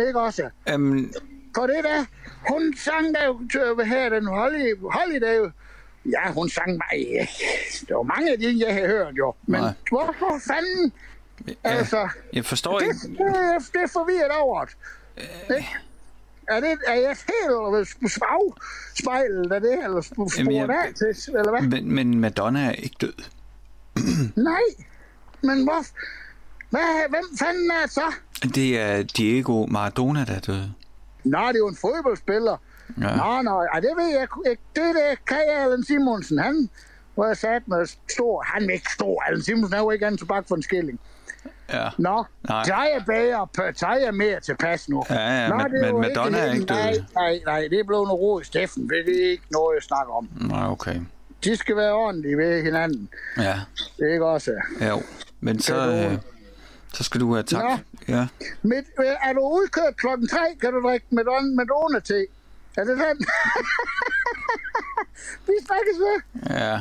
Ikke også? Øhm, For det der, hun sang der jo, til, hvad her, den Holly, Holiday. Ja, hun sang mig. Ja, der var mange af de, jeg havde hørt jo. Men Nej. hvorfor fanden? Altså, jeg forstår det, ikke. det, det er forvirret over det. Ikke? Er, det, er jeg helt svag spejlet af det, eller sporet af til, eller hvad? Men, men Madonna er ikke død. Nej, men hvor... Hvad, hvem fanden er det så? Det er Diego Maradona, der er død. Nå, det er jo en fodboldspiller. Ja. Nå, nå, ej, det ved jeg ikke. Det er det, Kai Allen Simonsen. Han var sat med stor... Han er ikke stor. Allen Simonsen er jo ikke andet tobak for en skilling. Ja. Nå, Nej. så er jeg bedre, så er jeg mere tilpas nu. Ja, ja, Nå, men- men Madonna er ikke død. Nej, nej, nej, det er blevet noget ro i Steffen. Det er ikke noget, jeg snakker om. Nej, okay. De skal være ordentlige ved hinanden. Ja, Det er ikke også? jo. Men så, øh, så skal du have tak. Nå. Ja. Med, er du udkørt klokken tre, kan du drikke Madonna, Madonna til. Er det den? Vi snakkes ved. Ja.